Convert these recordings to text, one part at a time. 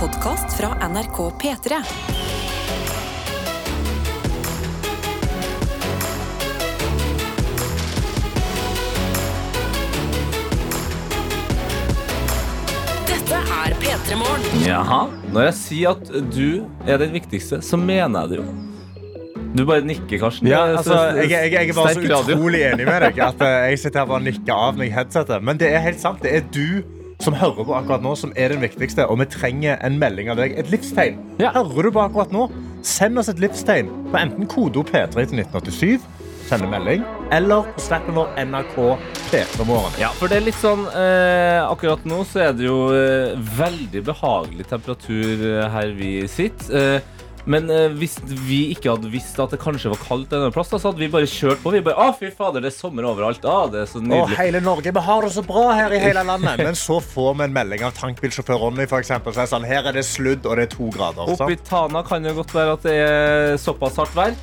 podkast fra NRK P3. Dette er P3 Morgen. Jaha. Når jeg sier at du er den viktigste, så mener jeg det jo. Du bare nikker, Karsten. Ja, altså, jeg, jeg, jeg er bare så utrolig enig med deg at eh, jeg sitter her bare og nikker av meg headsetet. Men det er helt sant. Det er du som hører på akkurat nå, som er den viktigste. Og vi trenger en melding av deg. Et livstegn. Ja. Hører du på akkurat nå? Send oss et livstegn på enten kodeord P3 til 1987, send en melding, eller på snappen vår NRK P3morgen. Ja, for det er litt sånn eh, Akkurat nå så er det jo eh, veldig behagelig temperatur eh, her vi sitter. Eh, men eh, hvis vi ikke hadde visst at det kanskje var kaldt en plass, da, så hadde vi bare kjørt på. Vi bare, Å, fy fader, det er sommer overalt. Ah, det er så nydelig. Å, hele Norge, vi har det så bra her i hele landet. Men så får vi en melding av tankbilsjåfør Ronny, for eksempel, så er sånn, her er det sludd, og det er to grader. Oppe i Tana kan det godt være at det er såpass hardt vær.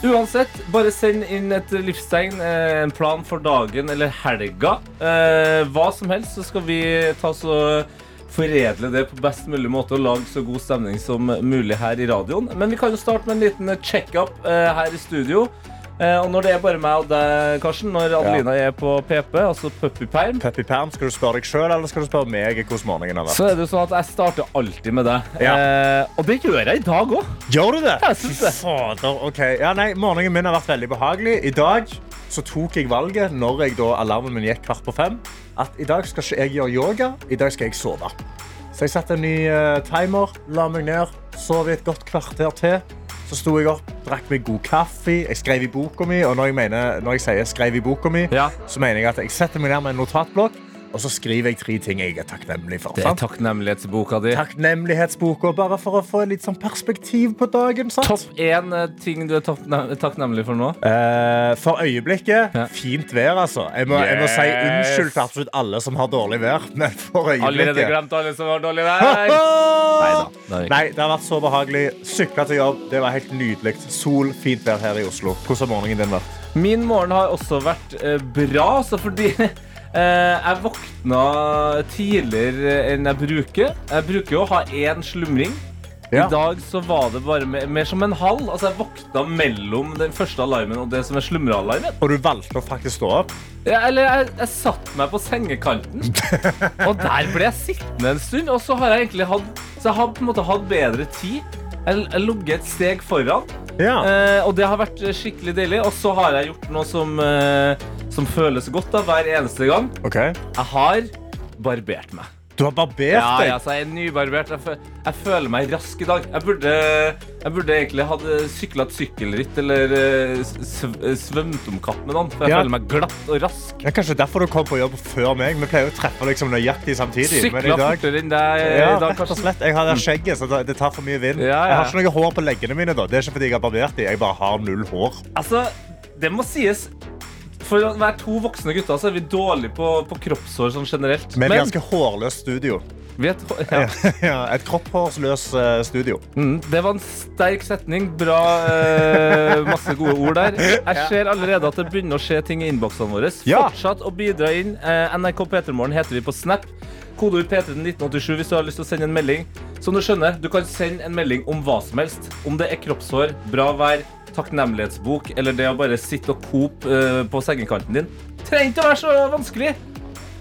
Uansett, bare send inn et livstegn, eh, en plan for dagen eller helga. Eh, hva som helst, så skal vi ta så foredle det på best mulig måte og lage så god stemning som mulig her i radioen. Men vi kan jo starte med en liten check-up eh, her i studio. Eh, og når det er bare meg og deg, Karsten, når Adelina er på PP, altså puppyperm, Peppi skal du spørre deg selv, eller skal du spørre meg hvordan morgenen har vært? så er det sånn at jeg starter alltid med deg. Ja. Eh, og det gjør jeg i dag òg. Gjør du det? Jeg synes det. Fader, ok. Ja, nei, morgenen min har vært veldig behagelig. I dag så tok jeg valget, når jeg da alarmen min gikk kvart på fem, at i dag skal ikke jeg gjøre yoga, i dag skal jeg sove. Så jeg satte en ny eh, timer, la meg ned, sov i et godt kvarter til. Så sto jeg opp, drakk meg god kaffe, jeg skrev i boka mi, og når jeg, mener, når jeg sier skrev i boka mi, Ja. så mener jeg at jeg setter meg ned med en notatblokk, og så skriver jeg tre ting jeg er takknemlig for. Det er takknemlighetsboka di. Takknemlighetsboka, bare for å få litt sånn perspektiv på dagen. sant? Topp én eh, ting du er takknemlig for nå? Eh, for øyeblikket, Ja. fint vær, altså. Jeg må, jeg må si unnskyld til absolutt alle som har dårlig vær, men for øyeblikket Allerede glemt alle som har dårlig vær? Neida, det. Nei, det har vært så behagelig. Sykla til jobb, det var helt nydelig. Sol, fint vær her i Oslo. Hvordan har morgenen din vært? Min morgen har også vært eh, bra, altså fordi jeg våkna tidligere enn jeg bruker. Jeg bruker jo å ha én slumring. Ja. I dag så var det bare mer, mer som en halv. Altså Jeg våkna mellom den første alarmen og det som er slumrealarmen. Og du valgte å faktisk stå opp? Ja, eller jeg, jeg satte meg på sengekanten, og der ble jeg sittende en stund. Og så har jeg egentlig hatt Så jeg har på en måte hatt bedre tid. Jeg jeg ligget et steg foran, Ja. eh, og det har vært skikkelig deilig. Og så har jeg gjort noe som, eh, som føles godt da, hver eneste gang. Okay. Jeg har barbert meg. Du har barbert deg? ja, så jeg er nybarbert. Jeg, jeg føler meg rask i dag. Jeg burde, jeg burde egentlig hatt sykla et sykkelritt eller eh, sv svømt om kapp med noen. For jeg Ja. føler meg glatt og rask. Det er kanskje derfor du kom på jobb før meg. Vi pleier å treffe liksom nøyaktig samtidig. Sykla fortere enn deg Ja, i dag, Karsten. slett. Jeg har det skjegget, så det- tar for mye vind. Ja, ja. Jeg har ikke noe hår på leggene mine. da. Det er ikke fordi jeg har barbert dem. Jeg bare har null hår. Altså, det må sies For å være to voksne gutter så er vi dårlige på, på kroppshår sånn generelt. Med et ganske hårløst studio. vi er, ja. ja, et kropphårsløst eh, studio. mm, det var en sterk setning. Bra. eh, masse gode ord der. Jeg ser allerede at det begynner å skje ting i innboksene våre. Ja. Fortsatt å bidra inn. Eh, NRK P3morgen heter vi på Snap. Kodeord P3 1987 hvis du har lyst til å sende en melding. Som du skjønner, du kan sende en melding om hva som helst. Om det er kroppshår, bra vær, takknemlighetsbok eller det å bare sitte og kope eh, på sengekanten din. Trenger ikke å være så vanskelig.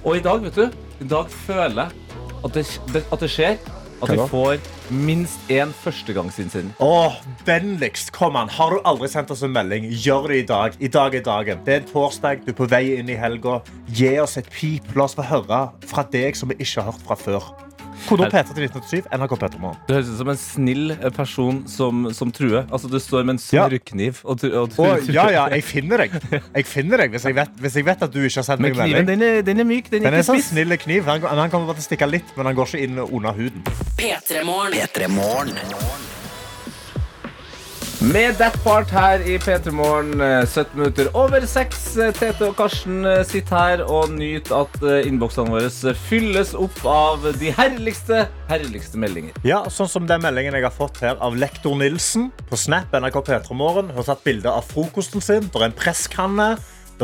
Og i dag, vet du, i dag føler jeg at det, at det skjer. At vi får minst én førstegangsinnsending. Åh, vennligst, kom an. Har du aldri sendt oss en melding, gjør det i dag. I dag er dagen. Det er en torsdag, du er på vei inn i helga. Gi oss et pip. La oss få høre fra deg som vi ikke har hørt fra før. Kodord P3 til 1987, NRK P3morgen. Du høres ut som en snill eh, person som, som truer. Altså, du står med en Ja. smørkniv og, tru- og Å, truer. ja, ja, jeg finner deg. Jeg finner deg hvis jeg vet, hvis jeg vet at du ikke har sendt Men meg kniven, melding. den er, den er myk. Den Den er er sånn snill kniv. Han, han kommer bare til å stikke litt, men han går ikke inn under huden. P3 Morgen. Med That Part her i P3 Morgen, eh, 17 minutter over 6. Tete og Karsten eh, sitter her og nyter at eh, innboksene våre fylles opp av de herligste, herligste meldinger. Ja, sånn som den meldingen jeg har fått her av lektor Nilsen på Snap NRK P3morgen. Hun har tatt bilde av frokosten sin. Der er en presskanne.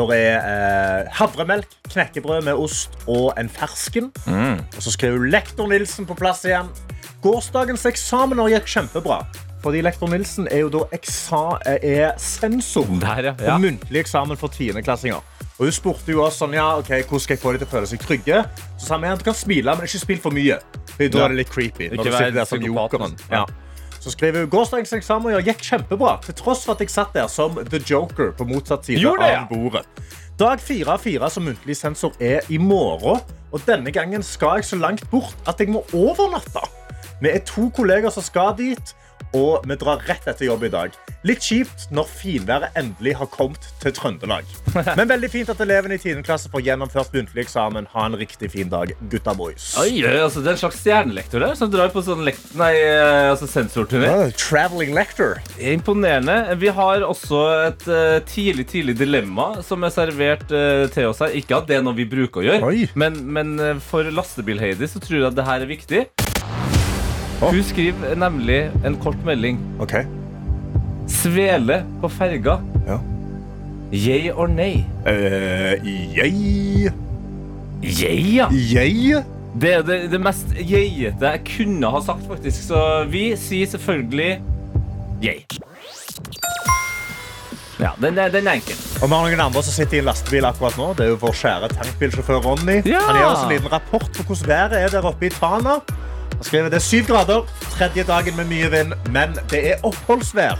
Der er eh, havremelk, knekkebrød med ost og en fersken. Og så skriver lektor Nilsen på plass igjen. Gårsdagens eksamener gikk kjempebra. Fordi lektor Nilsen er jo da eksa er sensor Der, ja. på muntlig eksamen for tiendeklassinger. Og hun spurte jo oss sånn, ja, ok, hvordan skal jeg få dem til å føle seg trygge. Så sa vi at du kan smile, men ikke spill for mye. For da Ja. er det litt creepy. Ikke Når du vær sitter der som psykopat, jokeren. altså. Ja. Så skriver hun gårsdagens eksamen og gikk kjempebra, til tross for at jeg satt der som the joker på motsatt side Gjorde det, ja. av bordet. Dag fire av fire som muntlig sensor er i morgen, og denne gangen skal jeg så langt bort at jeg må overnatte. Vi er to kolleger som skal dit, og vi drar rett etter jobb i dag. Litt kjipt når finværet endelig har kommet til Trøndelag. Men veldig fint at elevene i 10. klasse får gjennomført muntlig eksamen. Ha en riktig fin dag, gutta boys. Oi, altså, det er en slags stjernelektor der som drar på sånn lekt nei, eh, altså sensorturné. Oh, traveling lector. Imponerende. Vi har også et uh, tidlig tidlig dilemma som er servert uh, til oss her. Ikke at det er noe vi bruker å gjøre, Oi. men, men uh, for Lastebil-Heidi så tror jeg at det her er viktig. Hun skriver nemlig en kort melding. Ok. Svele på ferga. Ja. Jeg or nei? Uh, jeg Yay, ja. Jeg Det er det, det mest yayete jeg kunne ha sagt, faktisk. Så vi sier selvfølgelig jeg. Ja, den er, den er enkel. Og vi har noen andre som sitter i en lastebil akkurat nå. Det er jo vår kjære tankbilsjåfør Ronny. Ja. Han gir oss en liten rapport på hvordan været er der oppe i Tana. Skriver det er syv grader, tredje dagen med mye vind, men det er oppholdsvær.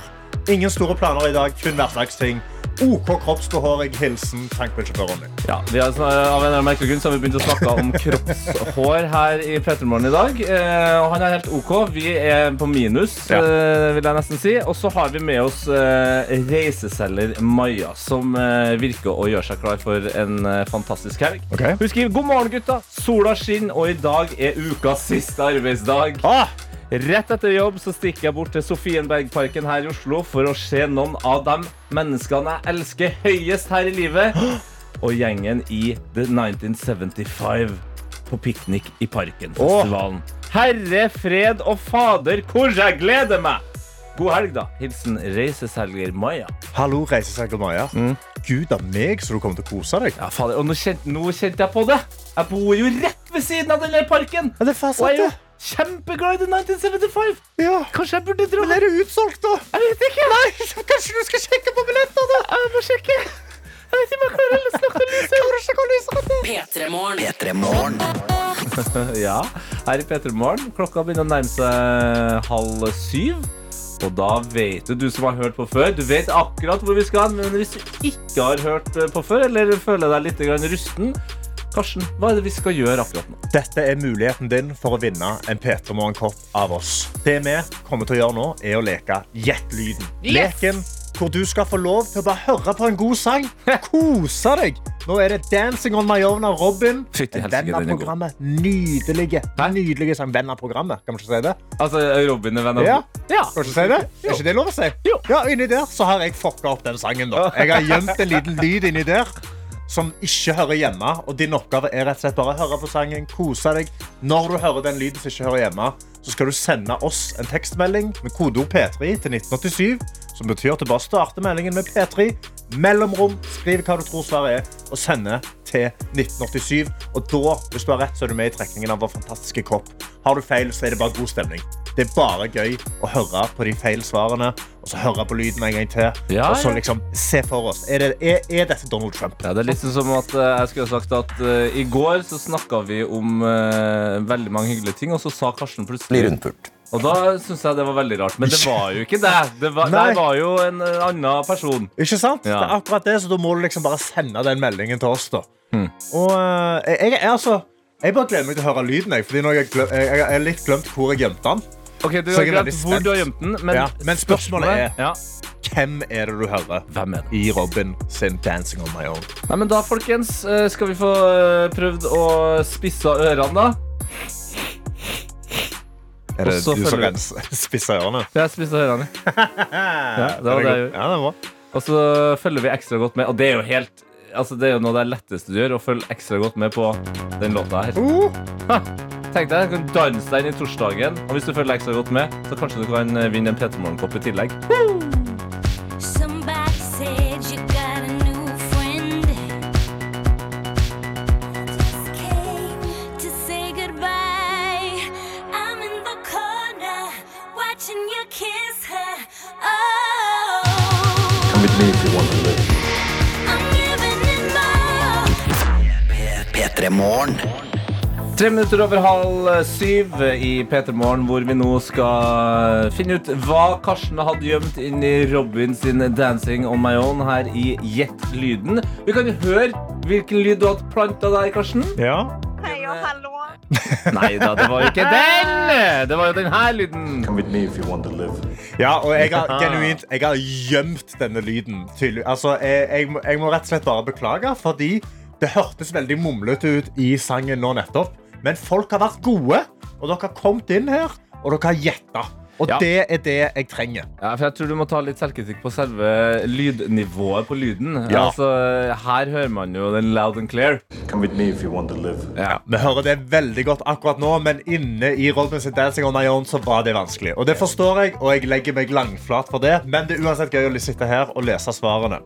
Ingen store planer i dag, kun hverdagsting. OK kroppsbehåring. Hilsen tankbilsjåfør Ronny. Ja, vi har, av en eller annen så har vi begynt å snakke om kroppshår her i Petermorgen i dag. Eh, og han er helt OK. Vi er på minus, Ja. eh, vil jeg nesten si. Og så har vi med oss eh, reiseselger Maja, som eh, virker å gjøre seg klar for en eh, fantastisk helg. Ok. Hun skriver god morgen, gutta. Sola skinner, og i dag er ukas siste arbeidsdag. Ah, Rett etter jobb så stikker jeg bort til Sofienbergparken her i Oslo for å se noen av de menneskene jeg elsker høyest her i livet. Og gjengen i The 1975 på piknik i Parken-festivalen. Herre fred og fader, hvor jeg gleder meg! God helg, da. Hilsen reiseselger Maja. hallo, reiseselger Maja. Gud av meg, så du kommer til å kose deg. Ja, fader, og nå kjente, nå kjente jeg på det. Jeg bor jo rett ved siden av den parken. Ja, det er fast Og jeg er jo. Kjempeglad i The 1975. Ja. Kanskje jeg burde dra? Men er det utsolgt, da? Jeg vet ikke. Nei, kanskje du skal sjekke på billetter, da? Jeg må sjekke. Jeg vet ikke om jeg klarer å snakke om lyset? P3morgen. Ja, her i P3 Morgen. Klokka begynner å nærme seg halv syv. Og da vet du, du som har hørt på før, du vet akkurat hvor vi skal. Men hvis du ikke har hørt på før, eller føler deg litt rusten, Karsten, hva er det vi skal gjøre akkurat nå? Dette er muligheten din for å vinne en P3 Morgen-kopp av oss. Det vi kommer til å gjøre nå, er å leke Gjett lyden. Leken hvor du skal få lov til å bare høre på en god sang. Kose deg. Nå er det 'Dancing On My Own' av Robin. Fytti venn av programmet. Nydelige, nydelige sang. Venn av programmet, kan man ikke si det? Altså, Robin er venn av Ja. ja. Kan man ikke si det? Er ikke det lov å si? Jo. Ja, inni der så har jeg fucka opp den sangen. da. Jeg har gjemt en liten lyd inni der som ikke hører hjemme. Og din oppgave er rett og slett bare å høre på sangen, kose deg. Når du hører den lyden som ikke hører hjemme, så skal du sende oss en tekstmelding med kodeord P3 til 1987. Som betyr at du bare starter meldingen med P3, mellomrom, skriv hva du tror svaret er, og sende til 1987. Og da, hvis du har rett, så er du med i trekningen av vår fantastiske kopp. Har du feil, så er det bare god stemning. Det er bare gøy å høre på de feil svarene, og så høre på lyden en gang til. Ja, og så liksom se for oss. Er, det, er, er dette Donald Trump? Ja, det er litt sånn som at eh, jeg skulle ha sagt at uh, I går så snakka vi om uh, veldig mange hyggelige ting, og så sa Karsten plutselig Blir rundpult. Og da syns jeg det var veldig rart. Men det var jo ikke det. Det var, Nei. der var jo en eh, annen person. Ikke sant? Ja. Det er akkurat det, så da må du liksom bare sende den meldingen til oss. da. Mm. Og eh, jeg, jeg, er altså, jeg bare gleder meg til å høre lyden. Jeg, fordi nå har jeg, glem, jeg, jeg litt glemt hvor jeg gjemte den. Ok, Du har glemt hvor du har gjemt den, men, Ja, men spørsmålet er- ja, Hvem er det du hører Hvem er det? i Robin sin 'Dancing On My Own'? Nei, men Da folkens, eh, skal vi få prøvd å spisse ørene, da. Er det du som følger- spisse ørene? Jeg spiste ørene. Ja, det var det jeg gjorde. Ja, det var. Og så følger vi ekstra godt med. Og det er jo helt Altså det er jo noe av det letteste du gjør, å følge ekstra godt med på den låta her. Uh, Ha! Tenk deg, du kan danse deg inn i torsdagen, og hvis du følger ekstra godt med, så kanskje du kan vinne en P3 Morgen-kopp i tillegg. Somebody Morgen. Tre minutter over halv syv i P3 Morgen, hvor vi nå skal finne ut hva Karsten hadde gjemt inn i Robin sin 'Dancing on my own' her i Gjett lyden. Vi kan jo høre hvilken lyd du hadde planta der, Karsten. Ja. Hei og hallo. Nei da, det var jo ikke den! Det var jo den her lyden. Come with me if you want to live. Ja, og jeg har genuint Jeg har gjemt denne lyden. Tydelig. Altså, jeg, jeg, må- jeg må rett og slett bare beklage, fordi det hørtes veldig mumlete ut i sangen nå nettopp. Men folk har vært gode, og dere har kommet inn her, og dere har gjetta. Og Ja. det er det jeg trenger. Ja, for jeg tror du må ta litt selvkritikk på selve lydnivået på lyden. Ja. Altså, her hører man jo den loud and clear. Come with me if you want to live. Ja. Vi hører det veldig godt akkurat nå, men inne i Robins sin Dancing on my own så var det vanskelig. Og det forstår jeg, og jeg legger meg langflat for det. Men det er uansett gøy å sitte her og lese svarene.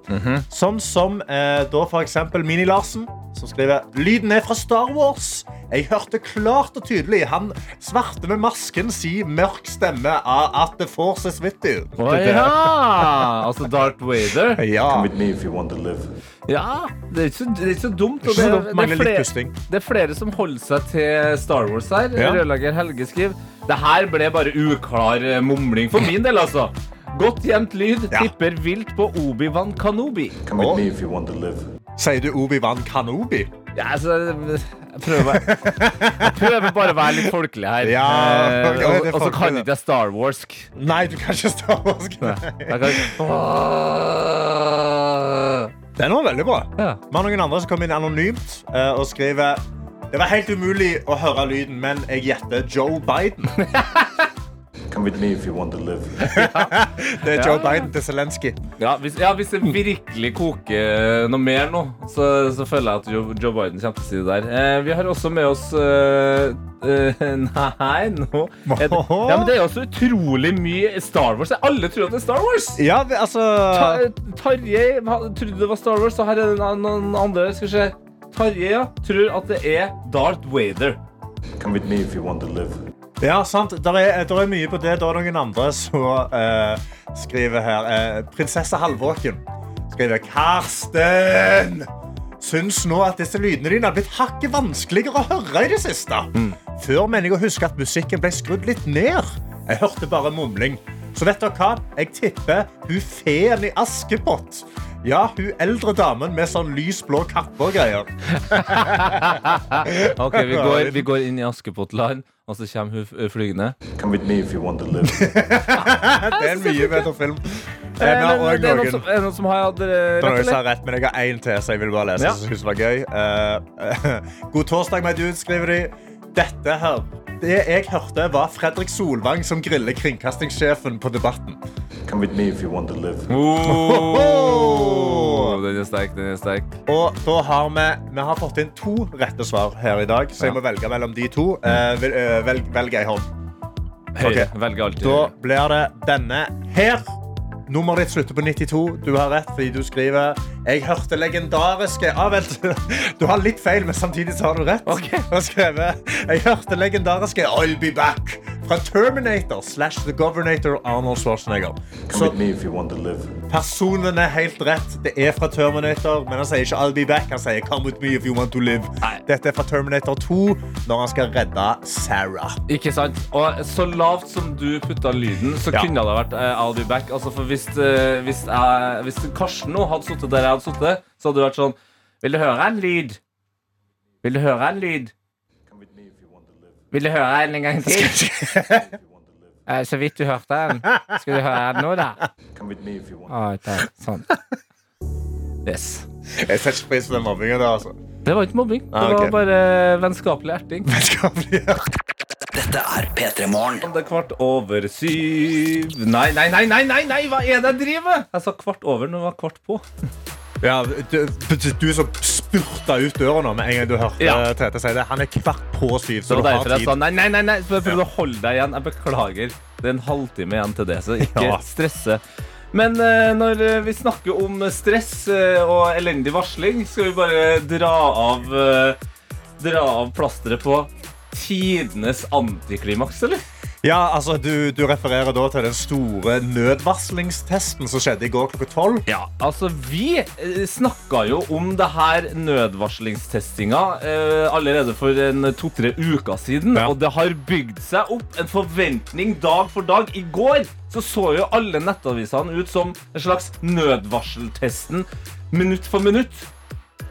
Sånn som eh, da for eksempel Mini-Larsen, som skriver Lyden er fra Star Wars. Jeg hørte klart og tydelig han svarte med masken si mørk stemme av at The Force is with you. Ja! Altså Darth Vader. Ja. Come with me if you want to live. Ja, det er ikke så, det er ikke så dumt. Og det, det, er flere, det er flere som holder seg til Star Wars her. Ja. Rødlager Helge skriver Det her ble bare uklar eh, mumling for min del, altså. Godt gjemt lyd. Ja. Tipper vilt på Obi-Wan Kanobi. Come with Å. me if you want to live. Sier du Obi-Wan Kanobi? Ja, altså, jeg prøver, jeg prøver bare å være litt folkelig her. Ja, okay, ok, det er og, og så kan ikke jeg Star Wars. Nei, du kan ikke Star Wars. Jeg kan... Den var veldig bra. Ja. Vi har noen andre som kommer inn anonymt eh, og skriver Det var helt umulig å høre lyden, men jeg gjetter Joe Biden. Come with me if you want to live. Det er Ja. Joe Biden til Zelenskyj. Ja, hvis, ja, hvis det virkelig koker noe mer nå, så, så føler jeg at Joe, Joe Biden kommer til å si det der. Eh, vi har også med oss eh, eh, Nei, nå er det, ja, men det er også utrolig mye Star Wars. Alle tror at det er Star Wars. Ja, vi- altså Ta, Tarjei trodde det var Star Wars, og her er det noen- noen andre. Skal vi se. Tarjei ja, tror at det er Darth Vader. Come with me if you want to live. Ja, sant. Der er, der er mye på det. Det er noen andre som eh, skriver her eh, Prinsesse Halvåken skriver Karsten! Syns nå at disse lydene dine har blitt hakket vanskeligere å høre i det siste. Før mener jeg å huske at musikken ble skrudd litt ned. Jeg hørte bare mumling. Så vet dere hva? Jeg tipper hun feen i Askepott. Ja, hun eldre damen med sånn lys blå kappe og greier. Ok, Vi går, vi går inn i Askepott-land, og så kommer hun flygende. Come with me if you want to live. Det er en mye bedre film. Eh, Eh, det er noen noen- som, noen som har hatt rett, rett, men jeg har én til, så jeg vil bare lese. Ja. så jeg synes det var gøy. Uh, God torsdag, my dude, skriver de. Dette her Det jeg hørte, var Fredrik Solvang som griller kringkastingssjefen på Debatten. Come with me if you want to live. Oh, den er sterk, den er sterk. Og da har vi Vi har fått inn to rette svar her i dag, så jeg må velge mellom de to. Uh, vel- uh, velg, velg ei hånd. Høyre. Ok. Velger alltid. Da blir det denne her. Nummeret ditt slutter på 92. Du har rett fordi du skriver Jeg hørte legendariske ah. Du har litt feil, men samtidig så har du rett. Okay. Jeg, Jeg hørte legendariske I'll be back fra Terminator slash The Governator Arnold Schwarzenegger. Så with me if you want to live. personen er helt rett. Det er fra Terminator, men han sier ikke I'll be back. Han sier Come with me if you want to live. Dette er fra Terminator 2 når han skal redde Sarah. Ikke sant? Og så lavt som du putta lyden, så Ja. kunne det vært uh, I'll be back. Altså, for hvis, uh, hvis, uh, hvis Karsten nå hadde sittet der jeg hadde sittet, så hadde det vært sånn Vil du høre en lyd? Vil du høre en lyd? Come with me if you want to live. Vil du høre den en gang til? Eh, Så vidt du hørte den. Skal du høre den nå, da? Come with me if you want. Å, der. Sånn. Yes. Jeg setter ikke pris på den mobbingen der, altså. Det var ikke mobbing. Det Ah, ok. var bare vennskapelig erting. Vennskapelig. Dette er P3 Morgen. Det er kvart over syv Nei, nei, nei, nei, nei, nei, hva er det jeg driver med? Jeg sa kvart over når det var kvart på. Ja, du, du som spurta ut døra nå med en gang du hørte Ja. Tete si det. Han er kvart på syv, Så, så du har tid. sa nei, nei, nei, nei. Så prøvde å holde deg igjen. Jeg beklager. Det er en halvtime igjen til det, så ikke Ja. stresse. Men eh, når eh, vi snakker om stress eh, og elendig varsling, skal vi bare dra av Dra av plasteret på tidenes antiklimaks, eller? Ja, altså, du, du refererer da til den store nødvarslingstesten som skjedde i går klokka tolv. Ja, altså Vi eh, snakka jo om det her nødvarslingstestinga eh, allerede for en to-tre uker siden. Ja. Og det har bygd seg opp en forventning dag for dag. I går så, så jo alle nettavisene ut som en slags nødvarseltesten minutt for minutt.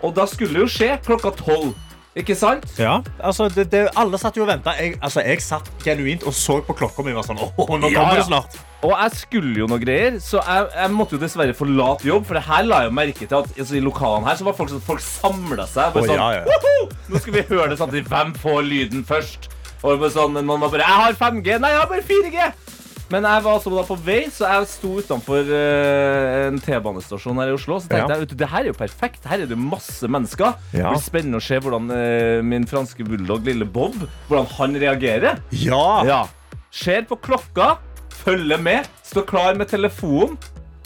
Og da skulle det jo skje klokka tolv. Ikke sant? Ja, altså, det, det, alle satt jo og venta. Jeg, altså, jeg satt genuint og så på klokka mi. og Sånn, Åh, nå Ja, kommer ja. det snart. Og jeg skulle jo noe greier, så jeg, jeg måtte jo dessverre forlate jobb. For det her la jeg jo merke til at altså, i lokalene her så var folk, sånn- folk samla seg. Bare Å, sånn, ja, ja. Nå skal vi høre det samtidig. Hvem får lyden først? Og bare sånn, Noen var bare 'Jeg har 5G.' Nei, jeg har bare 4G. Men jeg var altså da på vei, så jeg sto utenfor eh, en T-banestasjon her i Oslo. Så tenkte Ja. jeg det her er jo perfekt. Her er det masse mennesker. Det blir spennende å se hvordan eh, min franske bulldog lille Bob Hvordan han reagerer. Ja. Ja. Ser på klokka, følger med, står klar med telefonen.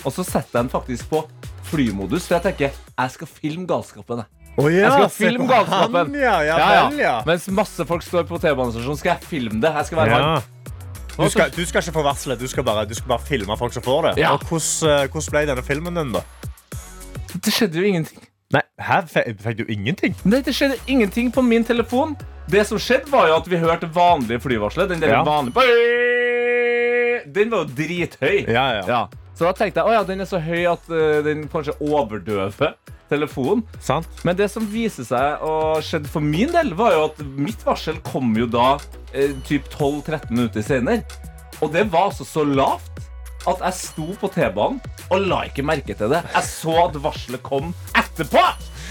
Og så setter jeg den faktisk på flymodus, for jeg tenker jeg skal filme galskapen. jeg. Å, ja, Jeg skal filme galskapen. han, Ja, ja, vel, ja. Mens masse folk står på T-banestasjonen, skal jeg filme det. Jeg skal være Ja. han. Du, skal, du skal ikke få varselet, du skal bare, du skal bare filme folk som får det. Ja. Og hvordan, eh, hvordan ble denne filmen din, da? Det skjedde jo ingenting. Nei, Her fikk du ingenting. Nei, det skjedde ingenting på min telefon. Det som skjedde, var jo at vi hørte vanlige flyvarselet. Den der Ja. vanlige Den var jo drithøy. Ja, ja. Ja. Så da tenkte jeg at den er så høy at eh, den kanskje overdøver telefonen. Sant? Men det som viser seg å skjedde for min del, var jo at mitt varsel kom jo da eh, typ 12-13 minutter senere. Og det var altså så lavt at jeg sto på T-banen og la ikke merke til det. Jeg så at varselet kom etterpå!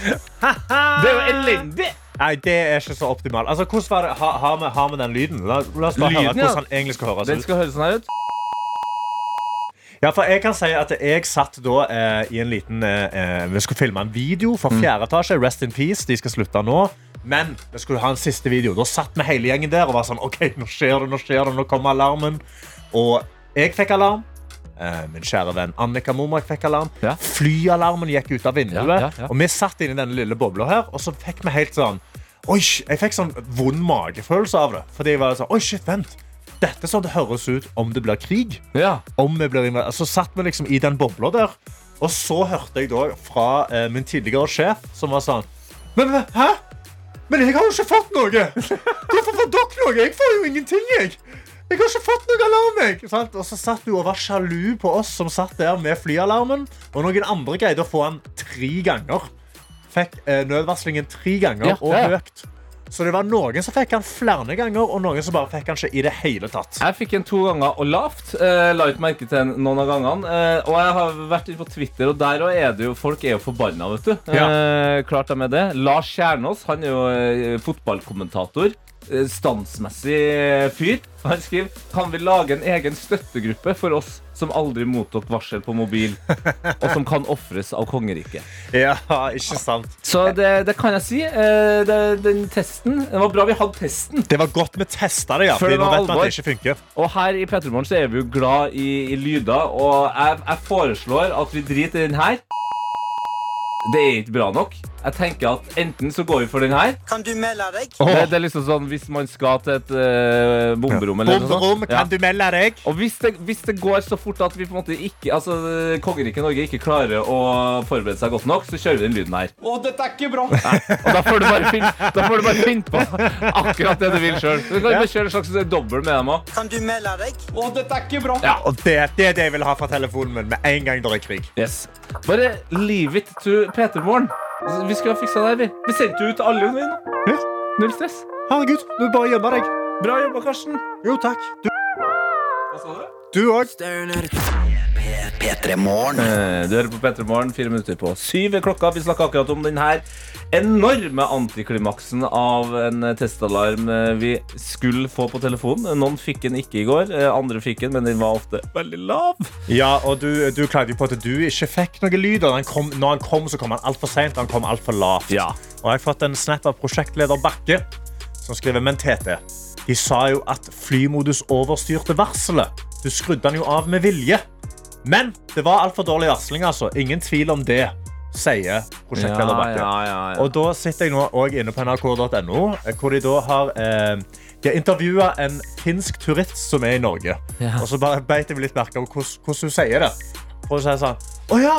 Det er jo elendig! Nei, det er ikke så optimalt. Altså, hvordan var det? Ha- Har vi, har vi den lyden? La, la oss bare Lyden, høre ja. hvordan egentlig skal høres Den skal høres sånn her ut. Ja, for jeg kan si at jeg satt da eh, i en liten eh, eh, Vi skulle filme en video for fjerde etasje. Rest in peace. De skal slutte nå. Men vi skulle ha en siste video. Da satt vi hele gjengen der og var sånn OK, nå skjer det, nå skjer det, nå kommer alarmen. Og jeg fikk alarm. Eh, min kjære venn Annika Momrak fikk alarm. Ja. Flyalarmen gikk ut av vinduet. Ja, ja. Og vi satt inni i denne lille bobla her, og så fikk vi helt sånn Oi, jeg fikk sånn vond magefølelse av det. Fordi jeg var sånn, oi, shit, vent. Dette sånn det høres ut om det blir krig Ja. om vi blir invadert. Så satt vi liksom i den bobla der. Og så hørte jeg da fra eh, min tidligere sjef, som var sånn Men men, hæ? Men jeg har jo ikke fått noe! Hvorfor får dere noe? Jeg får jo ingenting, jeg! Jeg har ikke fått noe alarm, jeg! Og så satt hun og var sjalu på oss som satt der med flyalarmen. Og noen andre greide å få den tre ganger. Fikk eh, nødvarslingen tre ganger Ja, og høyt. Så det var noen som fikk han flere ganger, og noen som bare fikk han ikke i det hele tatt. Jeg fikk en to ganger og lavt. Eh, la ikke merke til noen av gangene. Eh, og jeg har vært inne på Twitter, og der òg er det jo folk er jo forbanna, vet du. Eh, klart de er det. Lars Kjernås han er jo eh, fotballkommentator. Eh, Standsmessig fyr. Han skriver Kan vi lage en egen støttegruppe for oss som aldri mottok varsel på mobil, og som kan ofres av kongeriket. Ja, ikke sant. Så det, det kan jeg si. Eh, det, den testen Det var bra vi hadde testen. Det var godt vi testa det, ja. Før det nå var vet at alvor. det ikke funker. Og her i Petremorgen så er vi jo glad i, i lyder, og jeg, jeg foreslår at vi driter i den her. Det er ikke bra nok. Jeg tenker at enten så går vi for den her. Kan du melde deg? Det, det er liksom sånn hvis man skal til et uh, bomberom eller noe Bomberom, sånt. kan du melde deg? Og hvis det, hvis det går så fort at vi på en måte ikke Altså kongeriket Norge ikke klarer å forberede seg godt nok, så kjører vi den lyden her. Å, dette er ikke bra! Og da får du bare finne, da får du bare finne på akkurat det du vil sjøl. Du kan bare kjøre en slags dobbel med dem òg. Kan du melde deg? Å, dette er ikke bra! Ja. Og det, det er det jeg vil ha fra telefonen min med en gang det er krig. Yes. Bare leave it to Petermorgen. Vi skulle ha fiksa det her, vi. Vi sendte jo ut alle vi nå. Ja. Null stress. Herregud, du bare gjemmer deg. Bra jobba, Karsten. Jo, takk. Du, Hva sa du? du òg. P3 Morgen. Eh, Du hører på P3 Morgen, fire minutter på syv klokka. Vi snakka akkurat om den her enorme antiklimaksen av en testalarm eh, vi skulle få på telefonen. Noen fikk den ikke i går, eh, andre fikk den, men den var ofte veldig lav. Ja, og du, du klagde jo på at du ikke fikk noe lyd. Og kom, når han kom, så kom han altfor seint. Han kom altfor lavt. Ja. Og jeg har fått en snap av prosjektleder Bakke, som skriver Men TT, de sa jo at flymodus overstyrte varselet. Du skrudde den jo av med vilje. Men det var altfor dårlig varsling, altså. Ingen tvil om det, sier prosjektleder Bakke. ja, ja, ja. Og da sitter jeg nå inne på nrk.no, hvor de da har eh, Jeg intervjua en finsk turist som er i Norge. Og så bare beit jeg meg litt merke om hvordan, hun sier det. Og å sier sånn Å ja!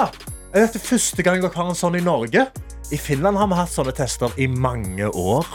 Er dette første gang dere har en sånn i Norge? I Finland har vi hatt sånne tester i mange år.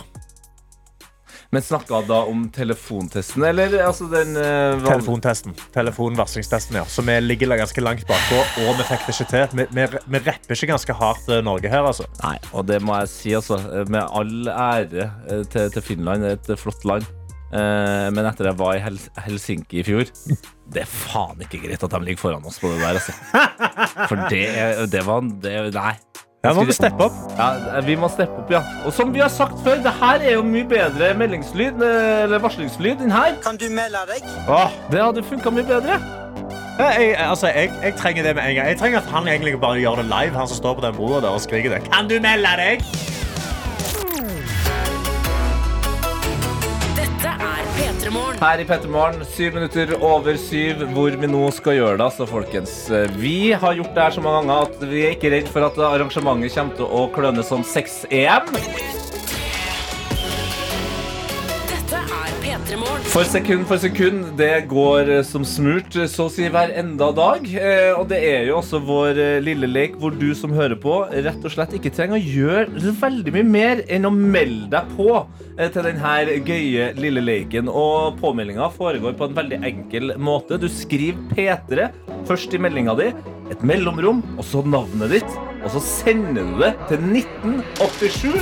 Men snakka da om telefontesten, eller altså den eh, van- Telefontesten. Telefonvarslingstesten, ja. Så vi ligger ganske langt bakpå, og vi fikk det ikke til. Vi, vi, vi rapper ikke ganske hardt eh, Norge her, altså. Nei, og det må jeg si, altså. Med all ære eh, til, til Finland. Et flott land. Eh, men etter jeg var i Hel Helsinki i fjor Det er faen ikke greit at de ligger foran oss på det der, altså. For det, er- det var det, Nei. Ja, nå må vi steppe opp. Ja, vi må steppe opp, ja. Og som vi har sagt før, det her er jo mye bedre meldingslyd, eh, eller varslingslyd, enn her. Kan du melde deg? Åh, Det hadde funka mye bedre. jeg, altså, jeg, jeg trenger det med en gang. Jeg trenger at han egentlig bare gjør det live, han som står på den broa der og skriker det. Kan du melde deg? Dette er P3 Morgen. Her i Pettermorgen, syv minutter over syv, hvor vi nå skal gjøre det. Altså, folkens. Vi har gjort det her så mange ganger at vi er ikke redd for at arrangementet kommer til å kløne som 6-EM. For sekund for sekund. Det går eh, som smurt, eh, så å si hver enda dag. Eh, Og det er jo også vår lille lek hvor du som hører på, rett og slett ikke trenger å gjøre veldig mye mer enn å melde deg på til denne gøye lille leken. Og påmeldinga foregår på en veldig enkel måte. Du skriver P3 først i meldinga di, et mellomrom, og så navnet ditt. Og så sender du det til 1987.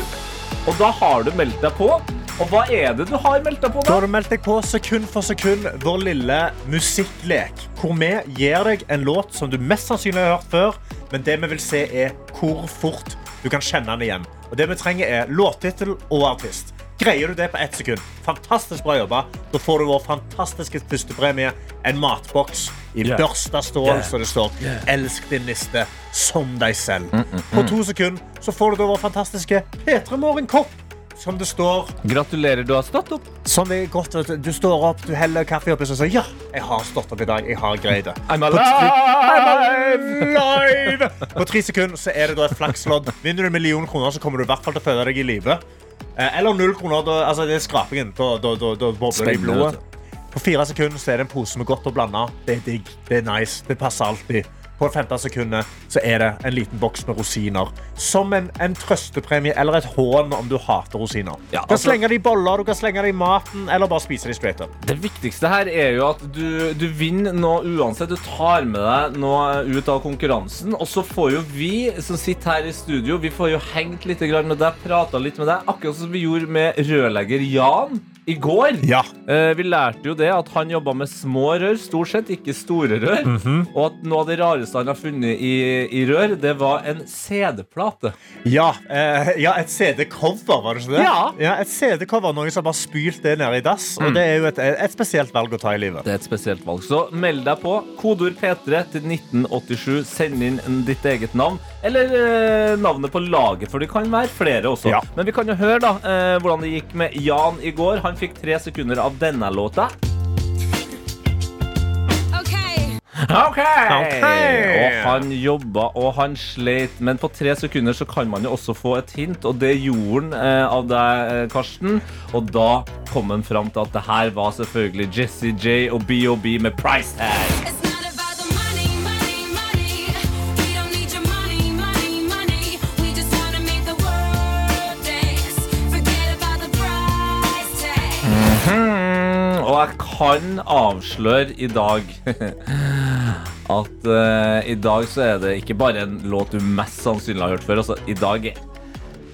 Og da har du meldt deg på. Og hva er det du har meldt deg på, Da da? har du meldt deg på sekund for sekund vår lille musikklek. Hvor vi gir deg en låt som du mest sannsynlig har hørt før, men det vi vil se er hvor fort du kan kjenne den igjen. Og det vi trenger er låttittel og artist. Greier du det på ett sekund? Fantastisk bra jobba. Da får du vår fantastiske førstepremie. En matboks i Yeah. børsta stål, Yeah. så det står 'Elsk din niste som deg selv'. På to sekunder så får du da vår fantastiske P3 Morgen-kopp, som det står Gratulerer, du har stått opp. Som det er godt Du står opp, du heller kaffe oppi, og sier ja, jeg har stått opp i dag. Jeg har greid det. I'm alive! På tre sekunder så er det da et flakslodd. Vinner du en million kroner, så kommer du i hvert fall til å føle deg i live. Eh, Eller null kroner. Da, altså det er skrapingen. Da, da, da, da bobler det i blodet. På fire sekunder så er det en pose med godt og blanda. Det er digg. Det er nice. Det passer alltid. På 15 sekunder så er det en liten boks med rosiner. Som en, en trøstepremie eller et hån om du hater rosiner. Ja, du kan altså- slenge det i boller, du kan slenge det i maten, eller bare spise det straight up. Det viktigste her er jo at du, du vinner noe uansett. Du tar med deg noe ut av konkurransen. Og så får jo vi som sitter her i studio, vi får jo hengt litt med deg, prata litt med deg. Akkurat som vi gjorde med rørlegger Jan i går. Ja. Eh, vi lærte jo det at han jobba med små rør, stort sett, ikke store rør. Mhm. Og at noe av det rareste han har funnet i, i rør, det var en CD-plate. Ja, eh, ja, et CD-cover, var det ikke det? Ja. et CD-cover, Noen som har spylt det ned i dass. Mm. Og det er jo et, et spesielt valg å ta i livet. Det er et spesielt valg. Så meld deg på. Kodord P3 til 1987. Send inn ditt eget navn. Eller eh, navnet på laget, for det kan være flere også. Ja. Men vi kan jo høre da eh, hvordan det gikk med Jan i går. Han fikk tre sekunder av denne låta. Okay. Ok! Og han jobba og han sleit, men på tre sekunder så kan man jo også få et hint, og det gjorde han eh, av deg, eh, Karsten. Og da kom han fram til at det her var selvfølgelig Jesse J og BOB med Price Tag. It's not about the money, money, money. We don't need your money, money, money. We just wanna make the world dance. Forget about the price tag. Mm, og jeg kan avsløre i dag at uh, i dag så er det ikke bare en låt du mest sannsynlig har hørt før. Altså, I dag er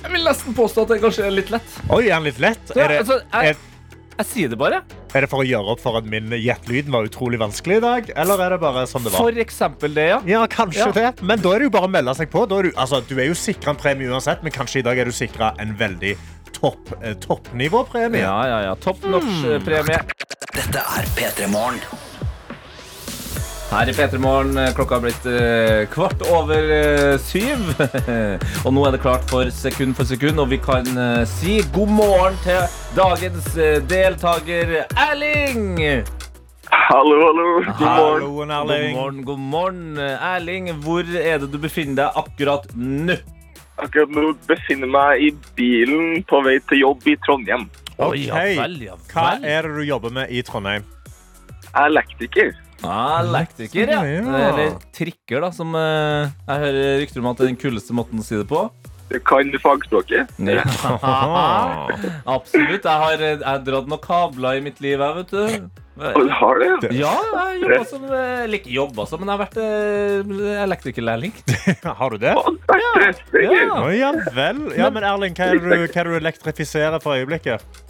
Jeg vil nesten påstå at det kanskje er litt lett. Oi, er den litt lett? Er det, altså, jeg- er, Jeg sier det bare. er det for å gjøre opp for at min gjett-lyden var utrolig vanskelig i dag? Eller er det bare sånn det var? For eksempel det, ja. Ja, kanskje Ja. det. Men da er det jo bare å melde seg på. Da er du, altså, du er jo sikra en premie uansett, men kanskje i dag er du sikra en veldig topp, eh, toppnivåpremie. Ja, ja, ja. Topp norsk-premie. Dette er P3 Morgen. Her i P3 Morgen, eh, klokka har blitt eh, kvart over eh, syv. og nå er det klart for sekund for sekund, og vi kan eh, si god morgen til dagens deltaker Erling! Hallo, hallo. God morgen. Halloen, God morgen, god morgen. Erling, hvor er det du befinner deg akkurat nå? Akkurat nå befinner jeg meg i bilen på vei til jobb i Trondheim. Oi, ja Ok. vel, ja Hva er det du jobber med i Trondheim? Jeg er Elektriker. Ah, elektriker, ja. Ja. Eller trikker, da, som eh, jeg hører rykter om at det er den kuleste måten å si det på. Du kan fagspråket. Ja. Absolutt. Jeg har, jeg har dratt noen kabler i mitt liv, jeg, vet du. Og du har det? Ja, jeg har jobba som eh, Eller ikke jobba som, men jeg har vært eh, elektrikerlærling. Har du det? Å, det er Ja. Å, ja vel. Ja, men Erling, hva er det du, hva er det du elektrifiserer for øyeblikket?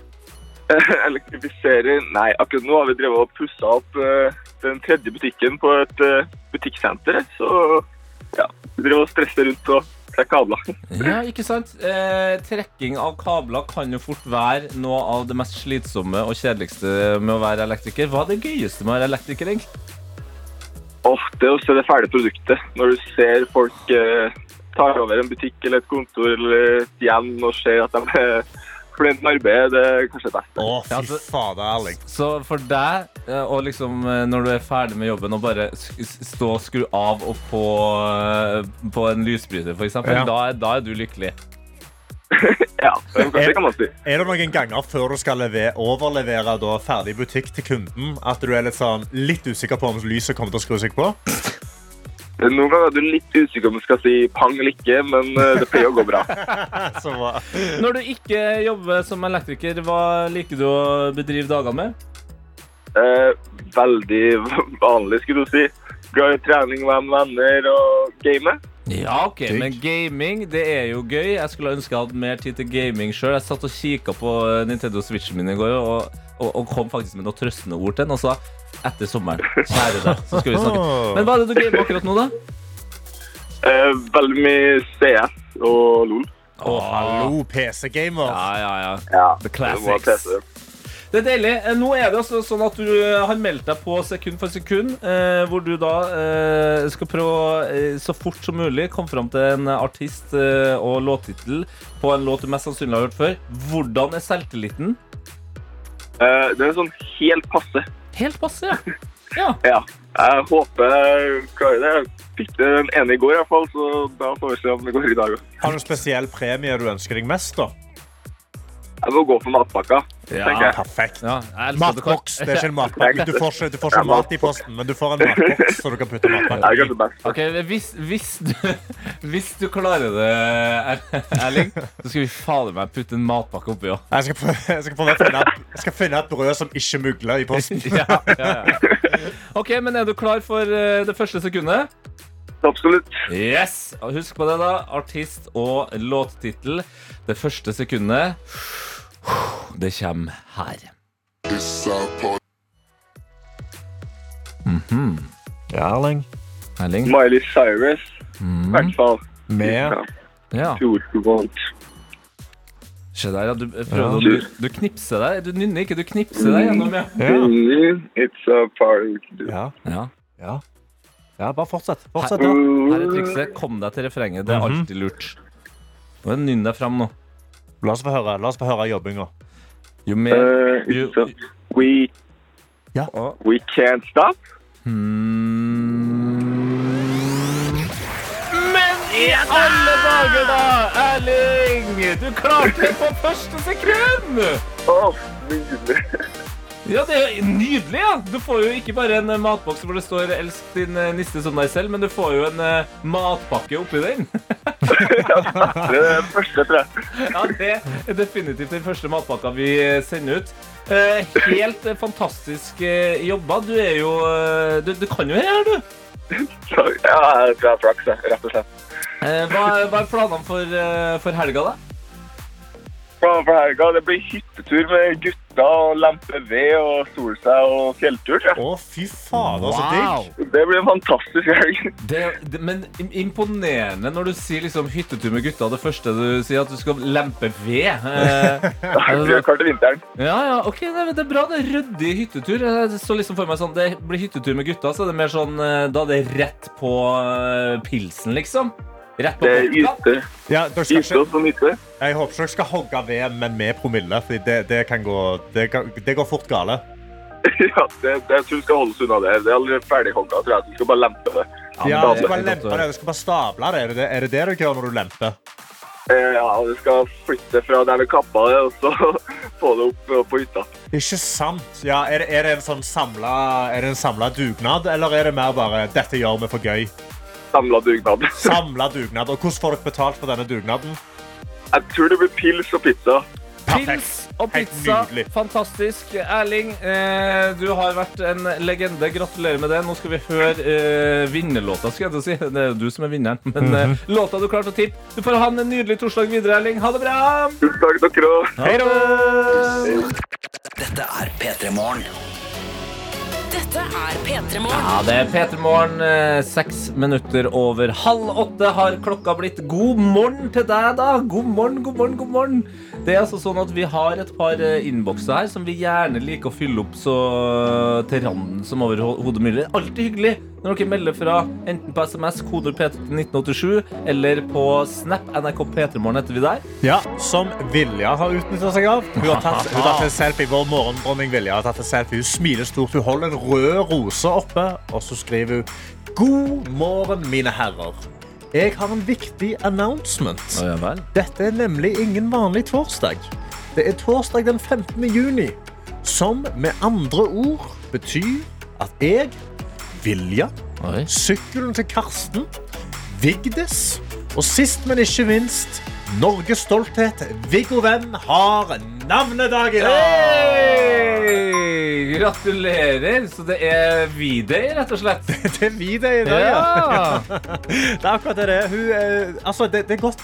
Elektrifiserer? Nei, akkurat nå har vi drevet og pussa opp eh, den tredje butikken på et eh, butikksenter. Så ja, vi driver og stresser rundt og trekker kabler. Ja, ikke sant? Eh, trekking av kabler kan jo fort være noe av det mest slitsomme og kjedeligste med å være elektriker. Hva er det gøyeste med å være elektriker, egentlig? Det er å se det ferdige produktet. Når du ser folk eh, tar over en butikk eller et kontor eller et hjem og ser at de fornøyd med arbeidet, det er kanskje det beste. Å, Ja, fy så- fader, Erling. Så for deg, eh, og liksom eh, når du er ferdig med jobben og bare stå og skru av og på, eh, på en lysbryter, eksempel, Ja. da, er- da er du lykkelig. Ja, det kan man si. Er det noen ganger før du skal leve- overlevere da, ferdig butikk til kunden, at du er litt, sånn, litt usikker på om lyset kommer til å skru seg på? Noen ganger er du litt usikker om du skal si pang eller ikke, men eh, det pleier å gå bra. Så bra. Når du ikke jobber som elektriker, hva liker du å bedrive dagene med? Eh, veldig vanlig, skulle du si. Glad i trening, være med venner og game. Ja, ok, men gaming det er jo gøy. Jeg skulle ønske jeg hadde mer tid til gaming sjøl. Jeg satt og kikka på eh, Nintendo Switchen min i går og, og, og kom faktisk med noen trøstende ord til den. Og sa etter sommeren, kjære deg, så skal vi snakke. Men hva er det du gamer akkurat nå, da? Eh, veldig mye CS og LOL. Å, hallo, PC-gamer. Ja, ja, ja. Ja, The classics. Det er deilig. Eh, Nå er det altså sånn at du eh, har meldt deg på sekund for sekund, eh, hvor du da eh, skal prøve å eh, så fort som mulig komme fram til en artist eh, og låttittel på en låt du mest sannsynlig har hørt før. Hvordan er selvtilliten? Eh, det er sånn helt passe. Helt passe, ja. ja. Ja, jeg håper jeg klarer det. Jeg fikk den ene i går i hvert fall, så da får vi se om det går i dag òg. Har du en spesiell premie du ønsker deg mest? da? Jeg må gå for matpakka, Ja. jeg. Perfekt. ja Matboks. Det er ikke en matpakke. Du får ikke, du får ikke mat i posten, men du får en matboks så du kan putte matpakke i. Okay. Ok, hvis, hvis, du, hvis du klarer det, Er- Erling, så skal vi fader meg putte en matpakke oppi òg. Jeg jeg, skal finne, jeg skal finne et brød som ikke mugler i posten. Ja, ja, ja. OK, men er du klar for eh, det første sekundet? Absolutt. Yes! Husk på det, da. Artist og låttittel. Det første sekundet Det kommer her. Ja, Erling. Erling? Miley Cyrus, i Mm. hvert fall. Med Ja. Se der, ja. Du, prøver, å- du, du knipser deg. Du nynner ikke, du knipser deg gjennom, ja. ja. It's a party. Ja. ja. ja. Ja, bare fortsett. Fortsett, da. Her er trikset. Kom deg til refrenget. Det er Mhm. alltid lurt. Nå Nynn deg fram nå. La oss få høre, La oss få høre jobbinga. Jo mer Uh, jo, we, Ja. we can't stop. Hmm. Men i alle dager, da! Erling! Du klarte det på første sekund! Oh. Ja, det er nydelig, ja! Du får jo ikke bare en eh, matboks hvor det står 'elsk din eh, niste som deg selv', men du får jo en uh, matpakke oppi den. ja, Det er den første, tror jeg. Ja, det er definitivt den første matpakka vi sender ut. Uh, helt uh, fantastisk jobba. Du er jo du, du kan jo her, du. Ja, jeg tror jeg flaks, rett og slett. Hva, hva er planene for, for helga, da? Planen for helga, det blir hyttetur med gutta og lempe ved og stole seg og fjelltur, Ja. Å, fy faen så digg. Det blir en fantastisk helg. Det, det, men imponerende når du sier liksom hyttetur med gutta. Det første du sier, at du skal lempe ved. Eh, Det altså, klart til vinteren. ja, ja, ok, det, det er bra. Det er ryddig hyttetur. Jeg så liksom for meg sånn, Det blir hyttetur med gutta, så er det mer sånn eh, Da er det rett på eh, pilsen, liksom. Rett på Det er yte. Ja, yte som Yte jeg håper ikke dere skal hogge ved, men med promille. For det, det, kan gå, det, kan, det går fort gale. Ja, det, det, jeg tror vi skal holde oss unna det. Det er allerede ferdig hogga, tror Vi skal bare lempe det. Ja, du skal bare det lempe det. Du skal bare stable det. Er det er det det dere gjør når du lemper? Eh, Ja, du skal flytte fra der vi kappa det, og så få det opp på hytta. Ikke sant? Ja, er, det, er det en sånn samla, det en samla dugnad, eller er det mer bare 'dette gjør vi for gøy'? Samla dugnad. Samla dugnad. Og hvordan får dere betalt for denne dugnaden? Jeg tror det blir pils og pizza. Pils og pizza. Fantastisk. Erling, eh, du har vært en legende. Gratulerer med det. Nå skal vi høre eh, vinnerlåta, skal jeg til å si. Det er jo du som er vinneren. Men Mhm. eh, låta du klarte å tippe. Du får ha en nydelig torsdag videre, Erling. Ha det bra! Tusen takk, dere òg. Hei da! Dette er P3 Morgen. Dette er P3 Morgen. Ja, det er P3 Morgen. eh, Seks minutter over halv åtte har klokka blitt. God morgen til deg, da. God morgen, god morgen, god morgen. Det er altså sånn at Vi har et par eh, innbokser her som vi gjerne liker å fylle opp så til randen som overhodet mulig. Alltid hyggelig når dere melder fra enten på SMS, koder P3 til 1987, eller på Snap. NRK P3morgen heter vi der. Ja, som Vilja har utnytta seg av. Hun har tatt, hun har tatt en selfie. Vår morgendronning Vilja har tatt en selfie. Hun smiler stort. Hun holder en rød rose oppe, og så skriver hun God morgen, mine herrer. Jeg har en viktig announcement. Dette er nemlig ingen vanlig torsdag. Det er torsdag den 15. juni, som med andre ord betyr at jeg, Vilja, sykkelen til Karsten, Vigdis og sist, men ikke minst, Norges stolthet, Viggo Venn, har navnedag i dag! Hey! Gratulerer. Så det er V-day, rett og slett. Det er V-day i dag, ja. Det er akkurat det. Hun, eh, altså, det, det er godt.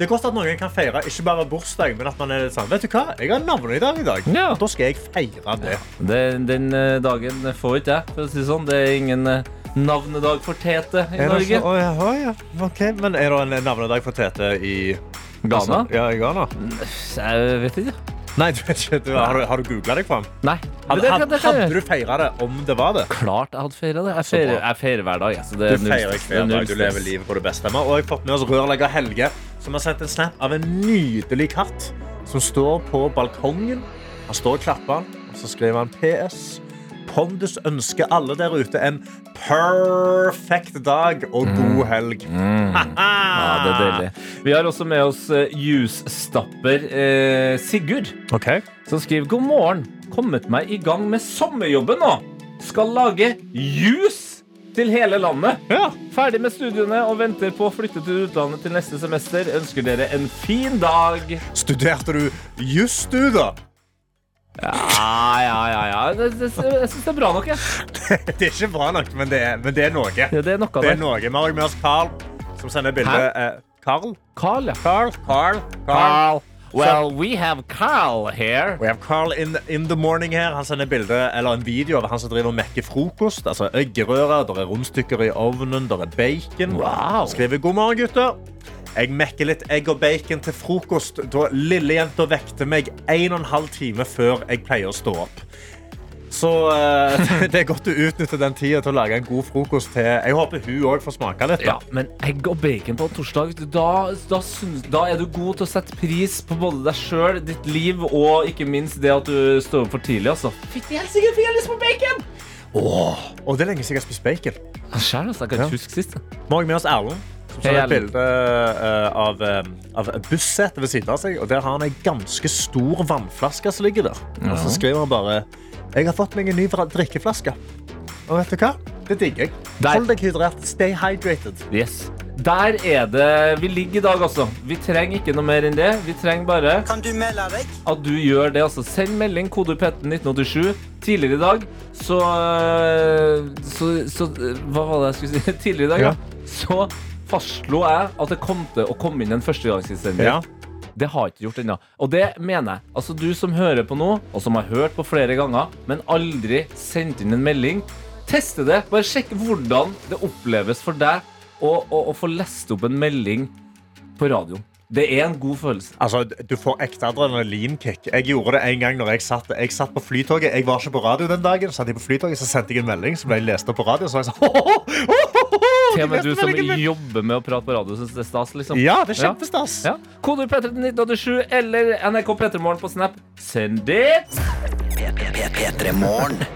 Det er godt at noen kan feire ikke bare bursdag, men at man er sånn Vet du hva? Jeg har navnedag i dag. Ja. Da skal jeg feire det. Det, den eh, dagen får ikke jeg, for å si det sånn. Det er ingen eh, navnedag for Tete i Norge. så- Å, ja, å, ja. Ok, Men er det en navnedag for Tete i Ghana? Ja, i Ghana. Jeg vet ikke. Nei, du vet ikke. Du, har du, har du googla deg fram? Nei. Hadde, det, det, hadde du feira det om det var det? Klart jeg hadde feira det. Jeg feirer, jeg feirer hver dag. Altså, det er Du null feirer stress. ikke Det er hver null dag. Du stress. lever livet på det beste. Vi har fått med oss rørlegger Helge, som har sendt en snap av en nydelig katt som står på balkongen. Han står og klapper, og så skriver han PS. Pondus ønsker alle der ute en perfekt dag og god helg. Ja, det er deilig. Vi har også med oss uh, jusstapper uh, Sigurd, okay. som skriver God morgen. Kommet meg i gang med sommerjobben nå. Skal lage jus til hele landet. Ja. Ferdig med studiene og venter på å flytte til utlandet til neste semester. Ønsker dere en fin dag. Studerte du juss, du, da? Ja, ja, ja. ja. Det, jeg syns det er bra nok, jeg. Det er ikke bra nok, men det er, men det er noe. Ja, det er noe Det er noe. Vi har med oss Carl, som sender bilde. Eh, Carl? Carl, ja. Carl? Carl? Carl. Well, we have Carl here. We have Carl in, in the morning her. Han sender bilde, eller en video av han som driver og mekker frokost. Altså eggerøre, der er rundstykker i ovnen, der er bacon. Wow. Skriver god morgen, gutter. Jeg mekker litt egg og bacon til frokost da lillejenta vekte meg 1 12 timer før jeg pleier å stå opp. Så uh, det er godt å utnytte den tida til å lage en god frokost til. Jeg håper hun òg får smake litt. Ja, men egg og bacon på torsdag, da, da, synes, da er du god til å sette pris på både deg sjøl, ditt liv og ikke minst det at du står opp for tidlig. altså. Fytti helsike, fikk jeg lyst på bacon! Og det er lenge siden jeg har spist bacon. Sjæl, altså. Jeg kan Ja. ikke huske sist. Må jeg med oss Erlend, som er det et bilde eh, av, uh, av bussetet ved siden av seg. Og der har han ei ganske stor vannflaske som ligger der. Og så skriver han bare Jeg har fått meg en ny drikkeflaske. Og vet du hva? Det digger jeg. Der. Hold deg hydrert. Stay hydrated. Yes. Der er det vi ligger i dag, altså. Vi trenger ikke noe mer enn det. Vi trenger bare Kan du melde deg? at du gjør det. altså. Send melding, kode P1987. Tidligere i dag så, øh, så, så Hva var det jeg skulle si? Tidligere i dag, ja. Så fastslo jeg at det kom til å komme inn en førstegangsinnsender. Ja. Det har jeg ikke gjort ennå. Og det mener jeg. Altså Du som hører på nå, og som har hørt på flere ganger, men aldri sendt inn en melding, teste det. Bare sjekk hvordan det oppleves for deg å, å, å få lest opp en melding på radioen. Det er en god følelse. Altså, Du får ekte adrenalinkick. Jeg gjorde det en gang når jeg satt, jeg satt på flytoget. Jeg var ikke på radio den dagen. Satt jeg på flytoget, så sendte jeg en melding som ble lest opp på radio. Så var jeg sånn, Til og med du som jobber med å prate på radio, syns det er stas, liksom. Ja, det er kjempestas. Ja. Koder P3 til 1987 eller NRK P3morgen på Snap. Send det! P3 Morgen.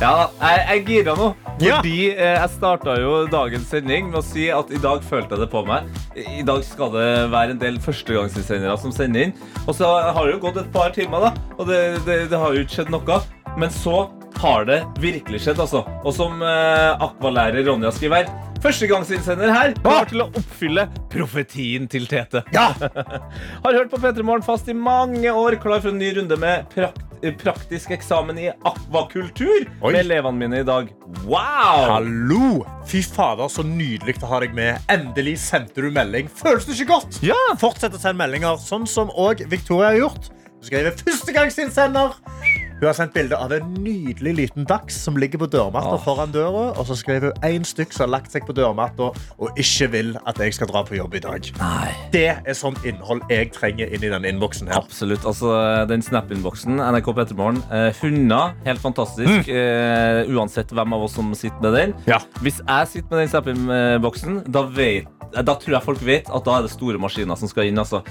Ja, jeg jeg er gira nå. Fordi eh, jeg starta jo dagens sending med å si at i dag følte jeg det på meg. I dag skal det være en del førstegangsinnsendere som sender inn. Og så har det jo gått et par timer, da. Og det, det, det har jo ikke skjedd noe. Men så har det virkelig skjedd, altså. Og som eh, akvalærer Ronja skriver Førstegangsinnsender her klar til å oppfylle profetien til Tete. Ja! Har hørt på P3 Morgen fast i mange år, klar for en ny runde med prakt praktisk eksamen i akvakultur Oi. med elevene mine i dag. Wow! Hallo! Fy fader, så nydelig å ha deg med. Endelig sendte du melding. Føles det ikke godt? Ja! Fortsett å sende meldinger, sånn som òg Victoria har gjort. Du skriver førstegangsinnsender. Hun har sendt bilde av en nydelig liten dachs som ligger på dørmatta Åh. foran døra. Og så skriver hun én stykk som har lagt seg på dørmatta og ikke vil at jeg skal dra på jobb i dag. Nei. Det er sånn innhold jeg trenger inn i denne innboksen her. Absolutt. altså Den Snap-innboksen, NRK P3morgen, eh, hunder, helt fantastisk. Eh, uansett hvem av oss som sitter med den. Ja. Hvis jeg sitter med den Snap-innboksen, da, vet- da tror jeg folk vet at da er det store maskiner som skal inn. altså.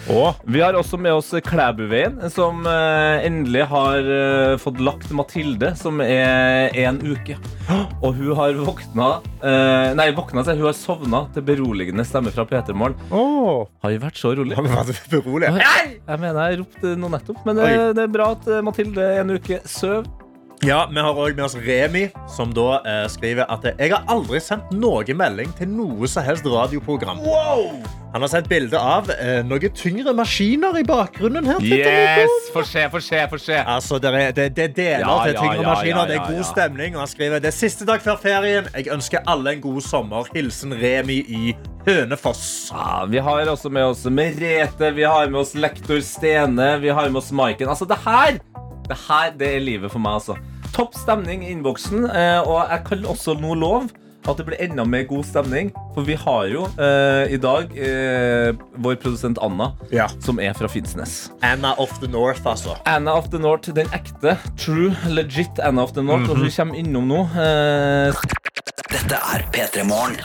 Vi har også med oss Klæbuveien, som eh, endelig har eh, fått lagt Mathilde, som er en uke. Og hun har våkna eh, Nei, våkna seg, hun har sovna til beroligende stemme fra P3 Morgen. Åh. Har vi vært så rolig? Har vi vært berolige? Jeg mener jeg ropte noe nettopp, men det, det er bra at Mathilde Mathilde en uke søv. Ja, Vi har også med oss Remi, som da eh, skriver at jeg har aldri sendt noe melding til noe som helst radioprogram. Wow! Han har sendt bilde av eh, noen tyngre maskiner i bakgrunnen her. Yes! Få se, få se, få se. Altså, det er, det, det er deler Ja, til tyngre ja, maskiner. ja, det er god stemning. Og han skriver det er siste dag før ferien. Jeg ønsker alle en god sommer. Hilsen Remi i Hønefoss. Ja, vi har også med oss Merete, vi har med oss lektor Stene, vi har med oss Maiken. Altså, det her, det her det er livet for meg, altså. Topp stemning i innboksen, eh, og jeg kan også nå love at det blir enda mer god stemning. For vi har jo eh, i dag eh, vår produsent Anna, Ja. som er fra Finnsnes. Anna of the North, altså. Anna of the North, den ekte, true, legit Anna of the North. Og vi kommer innom nå. Eh, Dette er P3 Morgen.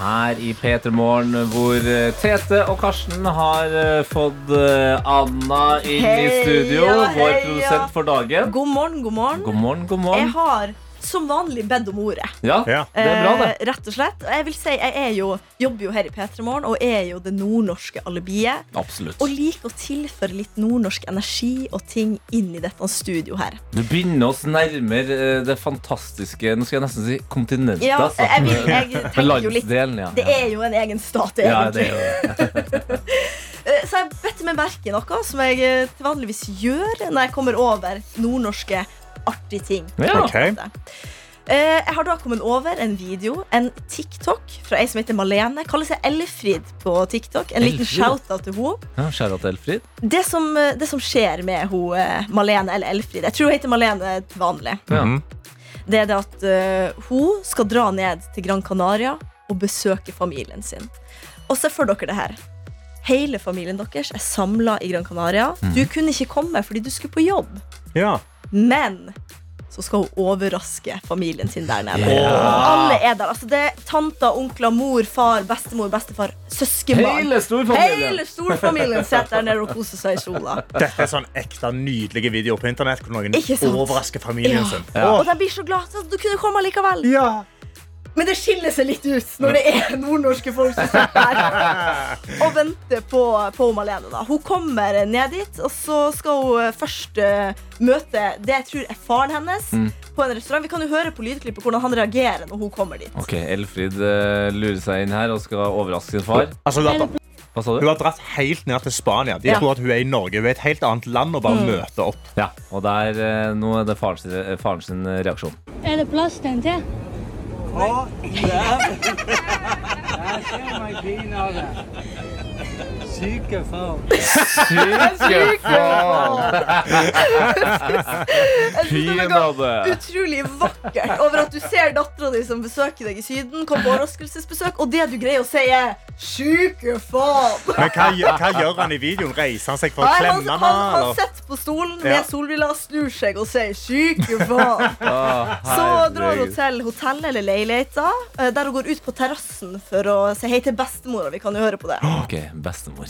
Her i P3 Morgen, hvor eh, Tete og Karsten har eh, fått eh, Anna inn i studio. Vår produsent for dagen. God morgen, god morgen. God morgen, god morgen. Jeg har som vanlig bedt om ordet. Ja, Ja. det er bra, det. Eh, rett og slett. Og jeg vil si, jeg er jo, jobber jo her i P3 Morgen og er jo det nordnorske alibiet. Absolutt. Og liker å tilføre litt nordnorsk energi og ting inn i dette studio her. Du binder oss nærmere eh, det fantastiske Nå skal jeg nesten si kontinentet. Ja, altså. jeg, vil, jeg tenker jo litt ja. Det er jo en egen stat, ja, det er jo det. Eh, Så jeg bedt meg merke i noe som jeg eh, vanligvis gjør når jeg kommer over nordnorske artige ting. Ja. Ok. Eh, Jeg har da kommet over en video, en TikTok fra ei som heter Malene. Kaller seg Elfrid på TikTok. En liten shout-out til henne. Ja, Elfrid. Det som, eh, det som skjer med hun, eh, Malene eller Elfrid Jeg tror hun heter Malene til vanlig. Ja. Mhm. Det er det at uh, hun skal dra ned til Gran Canaria og besøke familien sin. Og se for dere det her. Hele familien deres er samla i Gran Canaria. Du kunne ikke komme fordi du skulle på jobb. Ja. Men så skal hun overraske familien sin der nede. Yeah. Alle er der. Altså, det er tanter, onkler, mor, far, bestemor, bestefar, søskenbarn. Hele storfamilien. Hele storfamilien sitter der nede og koser seg i sola. Dette er sånn ekte nydelige videoer på internett hvor noen overrasker familien Ja. sin. Og Åh. de blir så glad. Så du kunne komme likevel. Ja. Men det skiller seg litt ut når det er nordnorske folk som sitter her og venter på, på Malene. Da. Hun kommer ned dit, og så skal hun først eh, møte det jeg tror er faren hennes på en restaurant. Vi kan jo høre på lydklippet hvordan han reagerer når hun kommer dit. Ok, Elfrid eh, lurer seg inn her og skal overraske sin far. Altså, hun, har, Hva sa hun har dratt helt ned til Spania. De Ja. tror at hun er i Norge. Hun er et helt annet land og bare møter opp. Ja, og der, eh, nå er det faren sin, faren sin reaksjon. Er det plass til en til? Syke faen. Jeg synes det er noe Pinadø. utrolig vakkert over at du ser dattera di som besøker deg i Syden, kom på overraskelsesbesøk, og det du greier å si, er Syke faen'. Men hva, hva gjør han i videoen? Reiser han seg for å Nei, han, klemme han, han henne? eller? sitter på stolen Ja. med solbriller, snur seg og sier 'syke faen'. Så drar hun til hotellet eller leiligheta, eh, der hun går ut på terrassen for å si hei til bestemora. Vi kan jo høre på det. Ok, bestemor.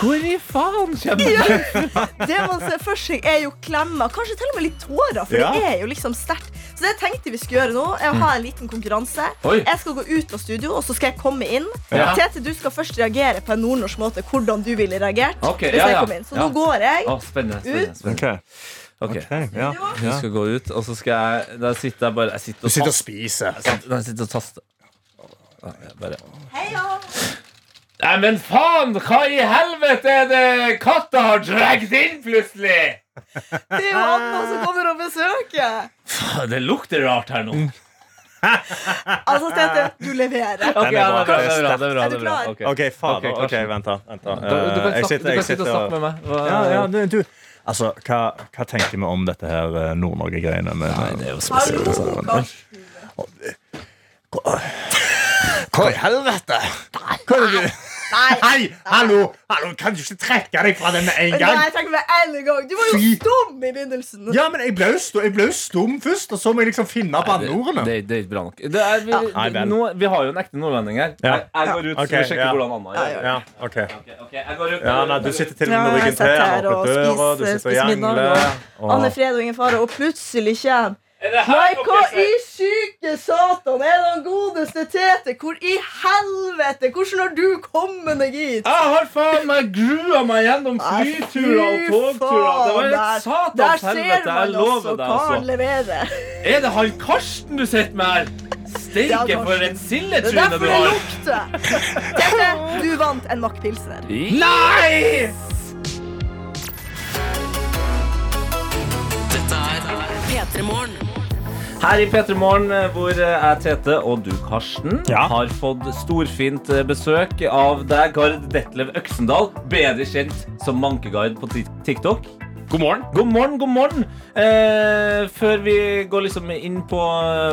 Hvor i faen kommer det? Det man ser for seg, er jo klemmer. Kanskje til og med litt tårer, for Ja. det er jo liksom sterkt. Så det jeg tenkte vi skulle gjøre nå, er å ha en liten konkurranse. Oi. Jeg skal gå ut av studio, og så skal jeg komme inn. Ja. Tete, du skal først reagere på en nordnorsk måte hvordan du ville reagert. Okay, hvis ja, jeg ja. kommer inn. Så Ja. nå går jeg. oh, spennende. spennende, spennende. Ok, okay. ja. Du skal gå ut, og så skal jeg Da sitter jeg bare Jeg sitter Du sitter og spiser. Jeg sitter, jeg sitter og taster. Ja, jeg bare Heia! Nei, men faen! Hva i helvete er det katta har dratt inn plutselig? Det er jo Anna som kommer og besøker. Faen, Det lukter rart her nå. Altså, Tete, du leverer. Ok, Den er ja, bra. det er bra. Det er bra, det er bra? Ok. okay fader. Ok, Ok, vent, da. Vent da. Du, du, kan Eh, snakke, du kan sitte og snakke med meg. Hva, Ja, ja, du, du. Altså, hva, hva tenker vi om dette her eh, Nord-Norge-greiene? Nei, det er jo Hallo, spesielt. Karsten. Hva i helvete? Hva er det du Nei. Hei! Hallo! hallo! Kan du ikke trekke deg fra den med en gang? Nei, jeg tenker med en gang. Du var jo Fy. stum i begynnelsen. Ja, men jeg ble jo stum, jeg ble jo stum først, og så må jeg liksom finne på Det, banneordene. det, det er ikke bra nok. Det er, vi, Nei, vel. nå, vi har jo en ekte nordlending her. Ja. Jeg, jeg går ut så vi sjekker ja. hvordan Anna gjør. Ja, ok. Ok, ok, jeg går ut. Ja, nei, du sitter til og med med jeg ryggen til. Han og åpner døra, du sitter og middag, jangler. og- Anne Fred og ingen fare, og plutselig kommer Er Nei, hva i syke satan er den godeste Tete? Hvor i helvete? Hvordan har du kommet deg hit? Jeg har faen meg grua meg gjennom flyturer og togturer. Det var et satans helvete. Jeg lover deg, altså. Er det han Karsten du sitter med her? Steike, for et Det er derfor det lukter. Tete, du vant en Mack Pilsner. Nei! Dette er P3 Morgen. Her i P3 Morgen, eh, hvor jeg, Tete, og du, Karsten, Ja. har fått storfint eh, besøk av deg, Gard Detlev Øksendal, bedre kjent som Mankegard på TikTok. God morgen. God morgen, god morgen. Eh, før vi går liksom inn på,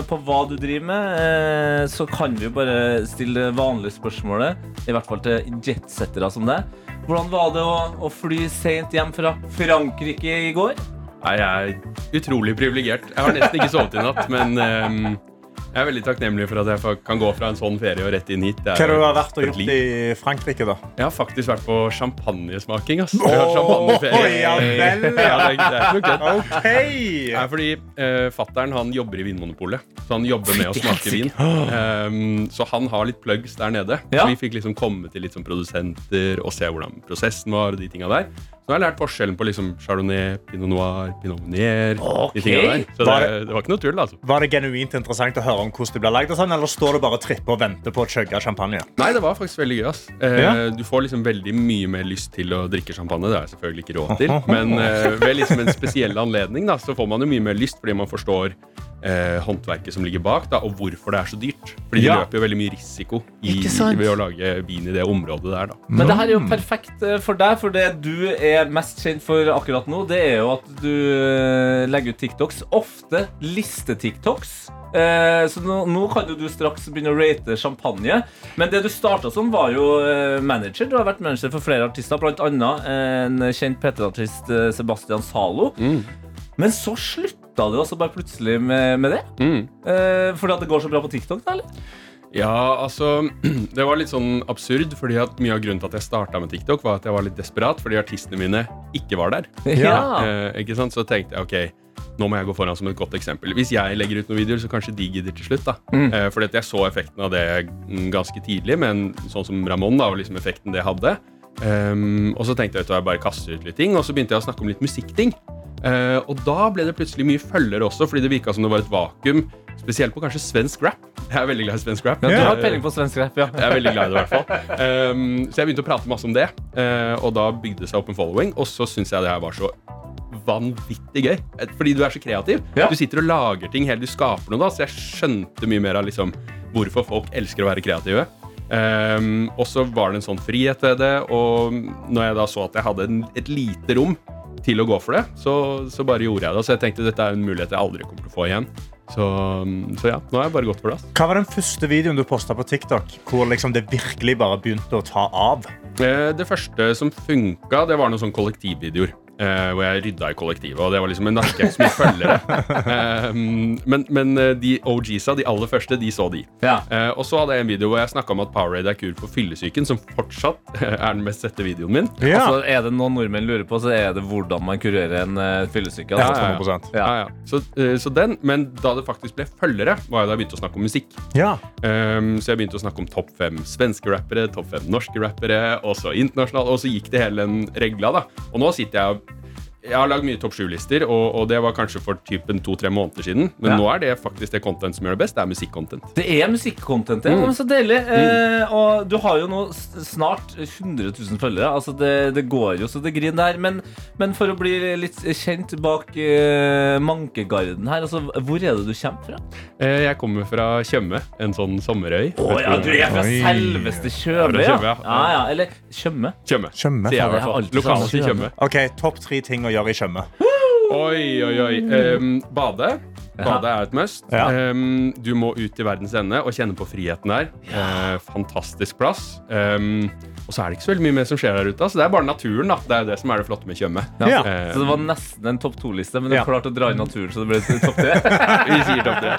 på hva du driver med, eh, så kan vi jo bare stille det vanlige spørsmålet, i hvert fall til jetsettere som deg. Hvordan var det å, å fly sent hjem fra Frankrike i går? Nei, jeg er utrolig privilegert. Jeg har nesten ikke sovet i natt, men ehm, jeg er veldig takknemlig for at jeg kan gå fra en sånn ferie og rett inn hit. Hva har du vært og gjort i Frankrike, da? Jeg har faktisk vært på champagnesmaking. ass. Oh, champagneferie. Ja vel, Ja, det er, det er ikke noe kødd. Nei, fordi uh, Fattern han jobber i Vinmonopolet, så han jobber med å smake vin. Um, så han har litt plugs der nede. Ja. Så vi fikk liksom komme til litt som produsenter og se hvordan prosessen var. og de tinga der. Så jeg har lært forskjellen på liksom chardonnay, pinot noir, pinot meunier. Okay. de der. Så det, det- det var ikke noe tull, altså. Var det genuint interessant å høre om hvordan det blir lagd, sånn, eller står du bare og tripper og venter på å chugge champagne? Nei, det var faktisk veldig gøy. ass. Eh, Ja. Du får liksom veldig mye mer lyst til å drikke champagne. Det har jeg selvfølgelig ikke råd til. Men eh, ved liksom en spesiell anledning da, så får man jo mye mer lyst fordi man forstår eh, håndverket som ligger bak, da, og hvorfor det er så dyrt. Fordi Ja. de løper jo veldig mye risiko i, ved å lage vin i det området der. da. Men det her er jo perfekt eh, for deg, for det du er mest kjent for akkurat nå, det er jo at du eh, legger ut TikToks. Ofte liste-TikToks. Eh, Så nå, nå kan jo du straks begynne å rate champagne. Men det du starta som, var jo eh, manager. Du har vært manager for flere artister, bl.a. en kjent P3-artist, eh, Sebastian Zalo. Mm. Men så slutta det også bare plutselig med, med det. Mm. Eh, fordi at det går så bra på TikTok, da, eller? Ja, altså Det var litt sånn absurd, fordi at mye av grunnen til at jeg starta med TikTok, var at jeg var litt desperat fordi artistene mine ikke var der. Ja. Eh, ikke sant? Så tenkte jeg ok, nå må jeg gå foran som et godt eksempel. Hvis jeg legger ut noen videoer, så kanskje de gidder til slutt. da. Mm. Eh, fordi jeg så effekten av det mm, ganske tidlig, men sånn som Ramón, da, og liksom effekten det hadde. Um, og så tenkte jeg at jeg bare kaster ut litt ting, og så begynte jeg å snakke om litt musikkting. Uh, og da ble det plutselig mye følgere også, fordi det virka som det var et vakuum. Spesielt på kanskje svensk rap. Jeg er veldig glad i svensk rap. Ja, du har Eh, peiling på svensk rap, ja. jeg er veldig glad i det, i hvert fall. Um, så jeg begynte å prate masse om det, uh, og da bygde det seg opp en following. Og så syns jeg det her var så vanvittig gøy. Fordi du er så kreativ. Ja. Du sitter og lager ting hele, du skaper noe da, så jeg skjønte mye mer av liksom hvorfor folk elsker å være kreative. Um, og så var det en sånn frihet ved det, og når jeg da så at jeg hadde en, et lite rom til å gå for det, så, så bare gjorde jeg det. Så jeg tenkte dette er en mulighet jeg aldri kommer til å få igjen. Så, så ja, nå har jeg bare gått for det. Hva var den første videoen du posta på TikTok hvor liksom det virkelig bare begynte å ta av? Eh, Det første som funka, det var noen sånne kollektivvideoer. Eh, hvor jeg rydda i kollektivet. Og det var liksom, en nakke som jeg følger uh, men, men eh, de OGsa, de aller første, de så de. Ja. Uh, og så hadde jeg en video hvor jeg snakka om at Powerade er kur for fyllesyken, som fortsatt er den mest sette videoen min. Ja. Altså, er det noe nordmenn lurer på, så er det hvordan man kurerer en uh, fyllesyke. Altså. 100%. Ja. Ja, ja. Så, så den, Men da det faktisk ble følgere, var jo da jeg begynte å snakke om musikk. Ja. Um, så jeg begynte å snakke om topp fem svenske rappere, topp fem norske rappere, og så internasjonale, og så gikk det hele den regla. da. Og nå sitter jeg og jeg har lagd mye topp sju-lister, og, og det var kanskje for typen to-tre måneder siden. Men Ja. nå er det faktisk det content som gjør det best. Det er musikk-content. Det er musikk-content, ja. Mm. så deilig. Eh, og du har jo nå snart 100 000 følgere. Altså det, det går jo så det griner der. Men, men for å bli litt kjent bak eh, mankegarden her, altså, hvor er det du kommer fra? Eh, jeg kommer fra Tjøme, en sånn sommerøy. Å ja, du er fra Oi. selveste Tjøme, ja. Ja. Eller Tjøme. Tjøme. Sier jeg i hvert fall. Lokalt i Tjøme. OK, topp tre ting å gjøre i Tjøme. Oi, oi, oi. Um, bade. Bade er et must. Ja. Um, du må ut til verdens ende og kjenne på friheten der. Uh, fantastisk plass. Um, og så er det ikke så veldig mye mer som skjer der ute. Så det er bare naturen. da Det er jo det som er det flotte med Tjøme. Ja. Eh, Så det var nesten en topp to-liste, men du Ja. klarte å dra inn naturen, så det ble topp tre. vi sier topp tre.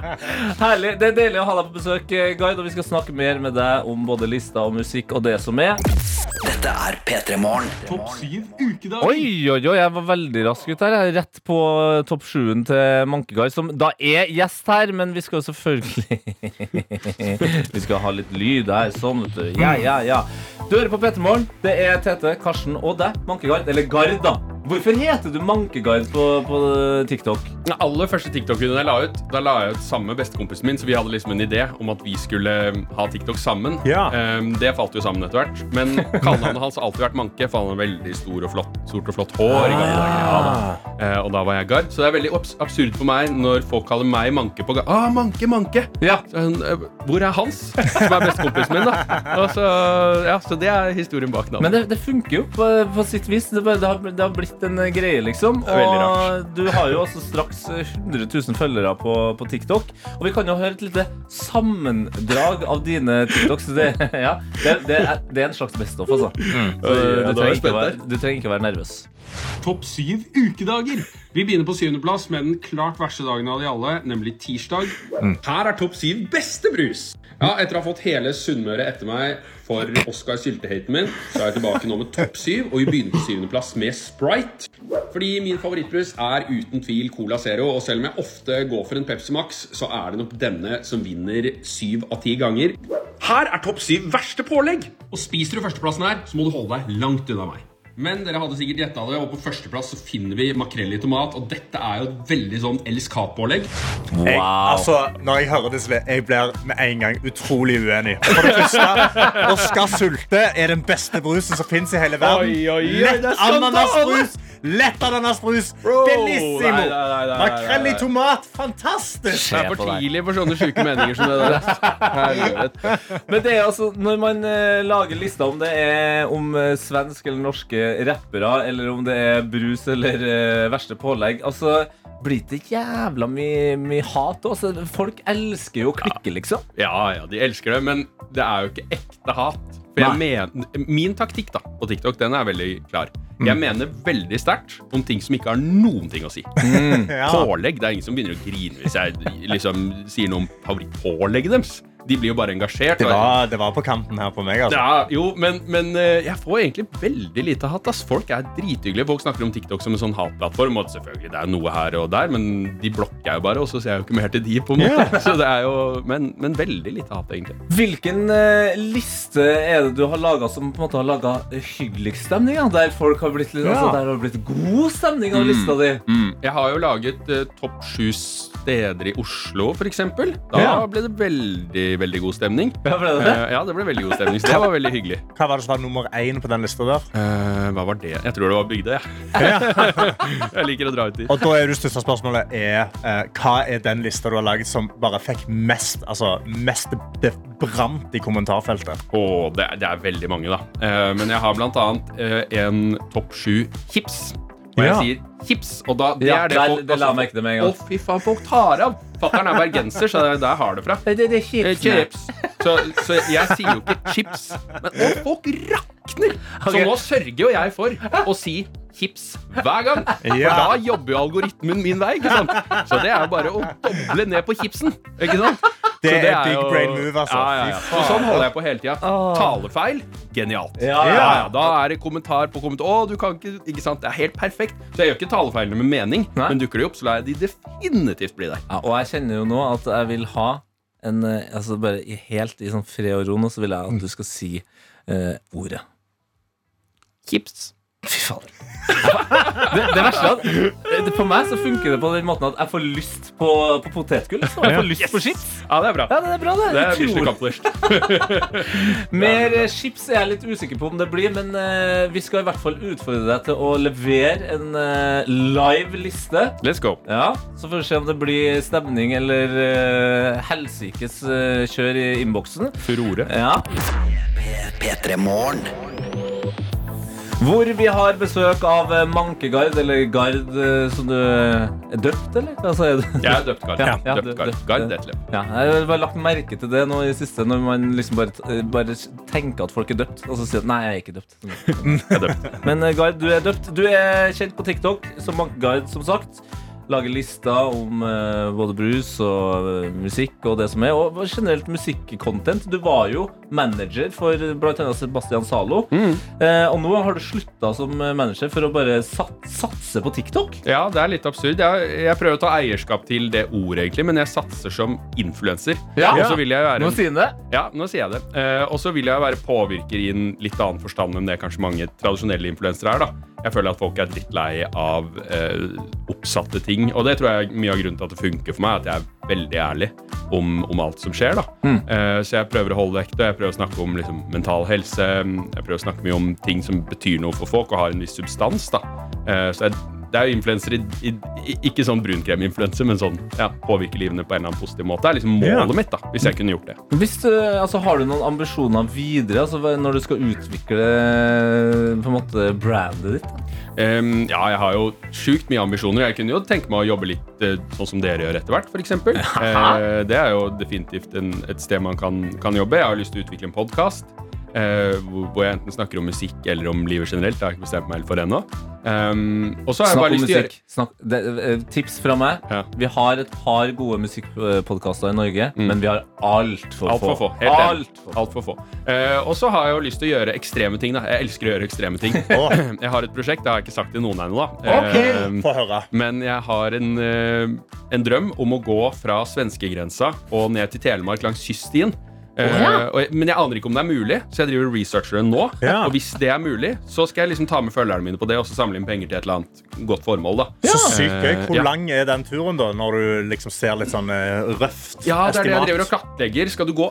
Herlig. Det er deilig å ha deg på besøk, eh, Guide, og vi skal snakke mer med deg om både lista og musikk og det som er. Dette er P3 Morgen. Oi, oi, oi, jeg var veldig rask ut her. Jeg er rett på eh, topp sjuen til Mankeguy, som da er gjest her, men vi skal jo selvfølgelig Vi skal ha litt lyd her, sånn, vet du. Ja, ja, ja. Du hører på P3 Morgen. Det er Tete, Karsten og deg, Mankegard. Eller Gard, da. Hvorfor heter du Mankeguide på, på TikTok? Den aller første TikTok-videoen jeg la ut, da la jeg ut sammen med bestekompisen min, så vi hadde liksom en idé om at vi skulle ha TikTok sammen. Ja. Um, det falt jo sammen etter hvert. Men kallenavnet hans har alltid vært Manke, for han har veldig stor og flott, stort og flott hår. i gamle. Ja, da. Eh, og da var jeg Gard. Så det er veldig abs absurd for meg når folk kaller meg Manke på ga- Ah, Manke, Manke! Ja. Eh, hvor er Hans, som er bestekompisen min, da? Og så, ja, så det er historien bak navnet. Men det, det funker jo på, på sitt vis. Det, det, har, det har blitt en eh, greie, liksom. Og du har jo også straks eh, 100 000 følgere på, på TikTok. Og vi kan jo høre et lite sammendrag av dine TikToks. Det, ja, det, det, er, det er en slags best-of, altså. Mm. Du, du, er trenger ikke være, du trenger ikke være nervøs. Topp syv ukedager. Vi begynner på syvendeplass med den klart verste dagen av de alle, nemlig tirsdag. Her er topp syv beste brus. Ja, Etter å ha fått hele Sunnmøre etter meg for Oscar Syltehaten min, så er jeg tilbake nå med topp syv, og vi begynner på syvendeplass med Sprite. Fordi min favorittbrus er uten tvil Cola Zero, og selv om jeg ofte går for en Pepsi Max, så er det nok denne som vinner syv av ti ganger. Her er topp syv verste pålegg! Og spiser du førsteplassen her, så må du holde deg langt unna meg. Men dere hadde sikkert gjetta det, og på førsteplass så finner vi makrell i tomat. Og dette er jo et veldig sånn LSK-pålegg. Jeg, altså, når jeg hører det, jeg blir med en gang utrolig uenig. For det første, Oscar Sulte er den beste brusen som fins i hele verden. Oi, oi, oi, Lett ananasbrus! Lett ananasbrus! Bellissimo! Makrell i tomat! Fantastisk! Det er for tidlig for sånne sjuke meninger som det der. Men det er altså, når man eh, lager lister om det er om eh, svensk eller norske rappere, eller om det er brus eller eh, verste pålegg Altså, blir det jævla mye, my hat? òg. Folk elsker jo å klikke, liksom. Ja, ja, de elsker det, men det er jo ikke ekte hat. For Min taktikk da, på TikTok den er veldig klar. Jeg mener veldig sterkt om ting som ikke har noen ting å si. Ja. Pålegg, Det er ingen som begynner å grine hvis jeg liksom sier noe om favorittpålegget deres. De blir jo bare engasjert. Det var, det var på kanten her på meg, altså. Ja, jo, men, men eh, jeg får egentlig veldig lite hat. ass. Folk er drithyggelige. Folk snakker om TikTok som en sånn hatplattform. Og selvfølgelig, det er noe her og der, men de blokker jeg jo bare, og så ser jeg jo ikke mer til de. på en måte. Så det er jo, men, men veldig lite hat, egentlig. Hvilken uh, liste er det du har laga som på en måte har laga hyggeligst stemning? Ja? Der folk har blitt litt, Ja. altså, der har det blitt god stemning av lista di? Jeg har jo laget uh, topp sju steder i Oslo, f.eks. Da Ja. ble det veldig, veldig god stemning. Ja, ble det det? Eh, ja, det ble veldig god stemning, så det var veldig hyggelig. Hva var det som var nummer én på den lista der? Eh, hva var det? Jeg tror det var Bygde, jeg. jeg liker å dra ut dit. Og da er det største spørsmålet er, eh, Hva er den lista du har laget som bare fikk mest Altså, mest Det brant i kommentarfeltet? Åh, det, er- det er veldig mange, da. Eh, men jeg har blant annet eh, en topp sju hips. Og jeg Ja. sier chips. og da det Ja, er det der- folk det la meg merke til med en gang. Å, fy faen, folk tar av. Fatter'n er bergenser, så det er der jeg har det fra. Det Chips. Så, så jeg sier jo ikke chips. Men å, folk rakner! Så Ok. nå sørger jo jeg for å si chips hver gang. For Ja. da jobber jo algoritmen min vei. ikke sant? Så det er jo bare å doble ned på chipsen. Ikke sant? Det det er big brain move, altså. Ja, ja, ja. Så sånn holder jeg på hele tida. Talefeil genialt. Ja, Ja, ja. ja, Da er det kommentar på kommentar. Å, du kan ikke, ikke sant? Det er helt perfekt. Så jeg gjør ikke talefeilene med mening, Nei. men dukker de opp, så lar jeg de definitivt bli der. Ja, og jeg kjenner jo nå at jeg vil ha en eh, Altså bare helt i sånn fred og ro nå, så vil jeg at du skal si eh, ordet. Kips. Fy fader. Det, det verste er at det- For meg så funker det på den måten at jeg får lyst på, på potetgull. Så jeg får lyst på chips. Ja, det er bra. Ja, det er bra, det. Det er Utrolig. accomplished. Mer eh, chips er jeg litt usikker på om det blir, men eh, vi skal i hvert fall utfordre deg til å levere en eh, live liste. Let's go. Ja, Så får vi se om det blir stemning eller uh, helsikes eh, kjør i innboksen. Furore. Ja. P3 Morgen. Hvor vi har besøk av eh, Mankegard, eller Gard eh, som du er døpt, eller? Altså, er du? Jeg er døpt Gard. Ja, ja, døpt Gard. Gard Detlef. Ja, jeg har bare lagt merke til det nå i siste, når man liksom bare, eh, bare tenker at folk er døpt, og så sier at nei, jeg er ikke døpt. Jeg er døpt. Men eh, Gard, du er døpt. Du er kjent på TikTok som Mankegard, som sagt. Lager lister om uh, både brus og uh, musikk og det som er, og generelt musikkontent. Du var jo manager for bl.a. Sebastian Zalo. Eh, og nå har du slutta som manager for å bare sat satse på TikTok. Ja, det er litt absurd. Jeg, jeg prøver å ta eierskap til det ordet, egentlig, men jeg satser som influenser. Ja. Være Nå sier det. Ja, nå sier jeg det. Og så vil jeg være påvirker i en litt annen forstand enn det kanskje mange tradisjonelle influensere er. da. Jeg føler at folk er drittlei av eh, oppsatte ting. Og det tror jeg er mye av grunnen til at det funker for meg. At jeg er veldig ærlig om, om alt som skjer. da. Eh, så jeg prøver å holde vekt, og jeg prøver å snakke om liksom, mental helse. Jeg prøver å snakke mye om ting som betyr noe for folk og har en viss substans. da. Eh, så jeg, det er jo influenser i, i, i, Ikke sånn brunkreminfluenser, men sånn ja, påvirke livene på en eller annen positiv måte. Det er liksom målet mitt, da, hvis jeg kunne gjort det. Hvis altså, har du noen ambisjoner videre altså, når du skal utvikle på en måte brandet ditt? Um, ja, jeg har jo sjukt mye ambisjoner. Jeg kunne jo tenke meg å jobbe litt eh, sånn som dere gjør etter hvert, f.eks. Uh, det er jo definitivt en, et sted man kan, kan jobbe. Jeg har lyst til å utvikle en podkast. Hvor, hvor jeg enten snakker om musikk eller om livet generelt. Det har jeg ikke bestemt meg helt for ennå. Um, og så har jeg Snakk bare om musikk. Snakk, det, eh, tips fra meg. Ja. Vi har et par gode musikkpodkaster i Norge, Mm. men vi har altfor Alt få. få. Helt. Alt for få. Alt for få. Uh, og så har jeg jo lyst til å gjøre ekstreme ting. da Jeg elsker å gjøre ekstreme ting. Jeg har et prosjekt, det har jeg ikke sagt til noen ennå. Okay. Uh, Men jeg har en, uh, en drøm om å gå fra svenskegrensa og ned til Telemark langs kyststien. Eh, og jeg, men jeg aner ikke om det er mulig, så jeg driver og researcher det nå. Ja. Og hvis det er mulig, så skal jeg liksom ta med følgerne mine på det og så samle inn penger til et eller annet godt formål. da Så sykt gøy. Eh, Hvor ja. lang er den turen, da? Når du liksom ser litt sånn eh, røft Ja, det er det jeg driver og kartlegger. Skal du gå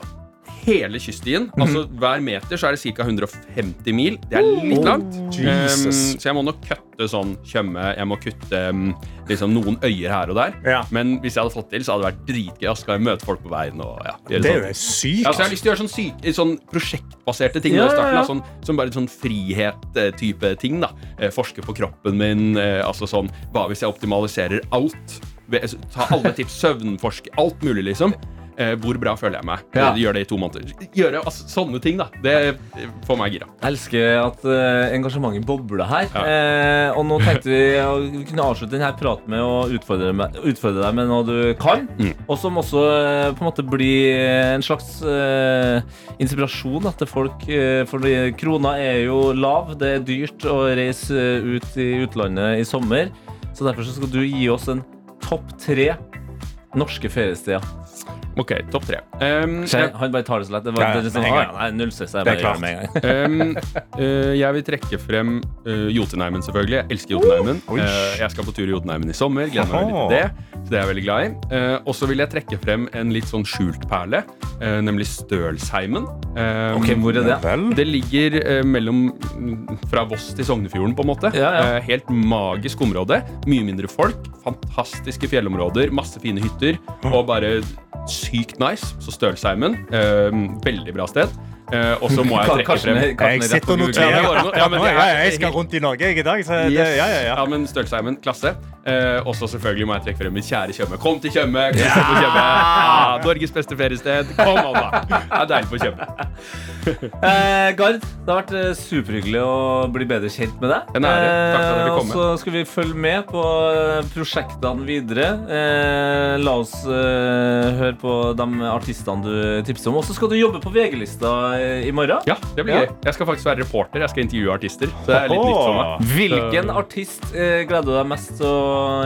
hele kyststien, Mhm. altså hver meter, så er det ca. 150 mil. Det er litt langt. Oh, Jesus. Um, så jeg må nok kutte sånn Tjøme. Jeg må kutte um, liksom noen øyer her og der. Ja. Men hvis jeg hadde fått til, så hadde det vært dritgøy. Da skal jeg møte folk på veien. Og, ja, Det er sånn. jo sykt. Ja, så jeg har lyst til å gjøre sånn, syk, sånn prosjektbaserte ting. Ja, starten, ja, ja. da, Sånn, som bare sånn frihet-type ting. da eh, Forske på kroppen min. Eh, altså sånn Hva hvis jeg optimaliserer alt? Ta alle tips, søvnforske, alt mulig, liksom. Eh, hvor bra føler jeg meg? Ja. Gjør det i to måneder. Gjøre altså, sånne ting, da. Det får meg gira. Jeg elsker at uh, engasjementet bobler her. Ja. Eh, og nå tenkte vi å kunne avslutte denne praten med å utfordre, med, utfordre deg med noe du kan. Mm. Og som også eh, på en måte blir en slags uh, inspirasjon da, til folk. Uh, fordi krona er jo lav. Det er dyrt å reise ut i utlandet i sommer. Så derfor så skal du gi oss en topp tre norske feriesteder. Ok, topp tre. Um, Han bare tar det så lett. Det var Ja, sånn, med en «Å, gang. ja, nei, null stress. Jeg bare gjør det med en gang. Um, uh, jeg vil trekke frem uh, Jotunheimen, selvfølgelig. Jeg elsker Jotunheimen. Oi. uh, jeg skal på tur i Jotunheimen i sommer. Gleder meg veldig til det. Så det er jeg veldig glad i. Uh, og så vil jeg trekke frem en litt sånn skjult perle, nemlig Stølsheimen. Um, Ok, hvor er det? Vel? det ligger mellom fra Voss til Sognefjorden, på en måte. Ja, ja. Helt magisk område. Mye mindre folk. Fantastiske fjellområder. Masse fine hytter. Og bare sykt nice. Så Stølsheimen. Uh, veldig bra sted. Uh, og så må jeg trekke frem Jeg sitter og noterer. Ja, ja, jeg, jeg skal rundt i Norge jeg, i dag. Så det, Yes. ja, ja, ja. men Stølsheimen, klasse. Eh, og så selvfølgelig må jeg trekke frem mitt kjære Tjøme. Kom til Tjøme! Ja! Ja, Norges beste feriested. Kom an, da. Det er deilig på Tjøme. Eh, Gard, det har vært eh, superhyggelig å bli bedre kjent med deg. En ære. Takk for at jeg fikk. Og så skal vi følge med på prosjektene videre. Eh, la oss høre på de artistene du tipser om. Og så skal du jobbe på VG-lista i morgen. Ja, det blir Ja. gøy. Jeg skal faktisk være reporter. Jeg skal intervjue artister. Så det er litt nytt for meg. Hvilken artist gleder du deg mest til å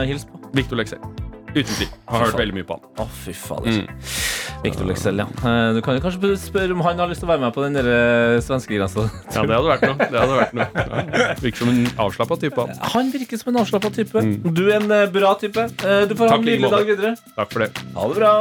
hilse på? Victor Leksell. Uten tvil. Har hørt veldig mye på han. Å, fy fader. Mm. Victor Leksell, ja. Eh, Du kan jo kanskje spørre om han har lyst til å være med på den der, grensa svenskegrensa. Ja, det hadde vært noe. Det hadde vært noe. Ja. Virker som en avslappa type. han. Han virker som en avslappa type. Du er en eh, bra type. Eh, Du får ha Takk en nydelig dag videre. Takk for det. Ha det bra.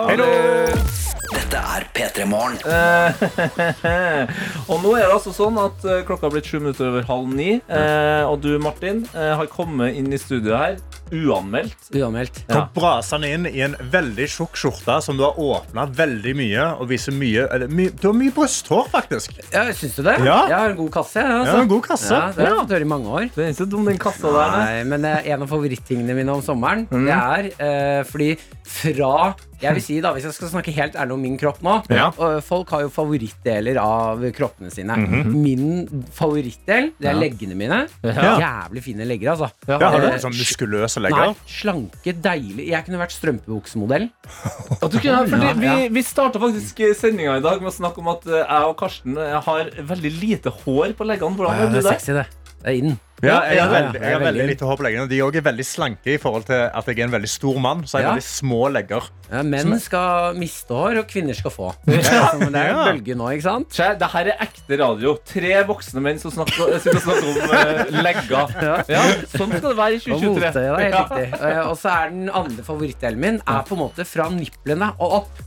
Dette er P3 Morgen. Eh, og nå er det altså sånn at eh, klokka har blitt sju minutter over halv ni. eh, Og du, Martin, eh, har kommet inn i studio her uanmeldt. Uanmeldt. Ja. Kom brasende inn i en veldig tjukk skjorte som du har åpna veldig mye. Og viser mye, eller, my, Du har mye brysthår, faktisk. Ja, Syns du det? Ja. Jeg har en god kasse. Altså. Ja, en god kasse. Ja, det har jeg fått høre i mange år. Det er ikke så dum, den kassa der. nei. Men eh, en av favorittingene mine om sommeren, det er eh, fordi fra jeg vil si da, Hvis jeg skal snakke helt ærlig om min kropp nå Ja. Folk har jo favorittdeler av kroppene sine. Min favorittdel, det er leggene mine. Ja. Jævlig fine legger, altså. Ja, har du Eh, sånn muskuløse Nei, legger? slanke, deilig. Jeg kunne vært strømpebuksemodell. At du kunne, fordi vi, ja. vi starta faktisk sendinga i dag med å snakke om at eh, jeg og Karsten eh, har veldig lite hår på leggene. Hvordan er det du er sexy, det. Er inn. Ja, jeg har veldig, jeg har veldig. lite hår på leggene. De er også veldig slanke i forhold til at jeg er en veldig stor mann. Så har jeg Ja. veldig små legger. Ja, menn skal miste hår, og kvinner skal få. Det er, liksom, det er en bølge nå, ikke sant? Se, det her er ekte radio. Tre voksne menn som snakker, sitter og snakker om eh, legger. Ja, sånn skal det være i Og mote, 2023. det er helt Ja. riktig. Eh, Og så er den andre favorittdelen min Er på en måte fra nipplene og opp.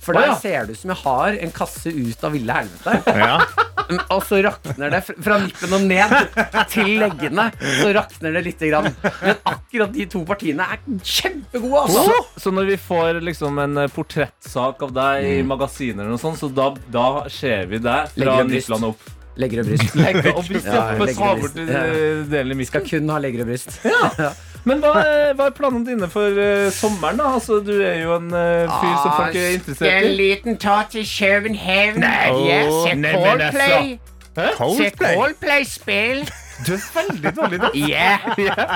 For Å, der ja. ser det ut som jeg har en kasse ut av ville helvete. Ja. Og så rakner det fra nippen og ned til leggene. Så rakner det lite grann. Men akkurat de to partiene er kjempegode, altså. Så, så når vi får liksom en eh, portrettsak av deg i magasiner, og sånn, så da, da ser vi deg fra nipplene opp. Legger og bryst. Legger og bryst, ja. Ja, bort bryst. eh, delen i Skal kun ha legger og bryst. Men hva, er- hva er planene dine for uh, sommeren, da? Altså, du er jo en uh, fyr som folk er interessert i. liten tur til København. Nei, Åh, se Coldplay. altså. Coldplay. Coldplay. Du er veldig dårlig da. Yeah.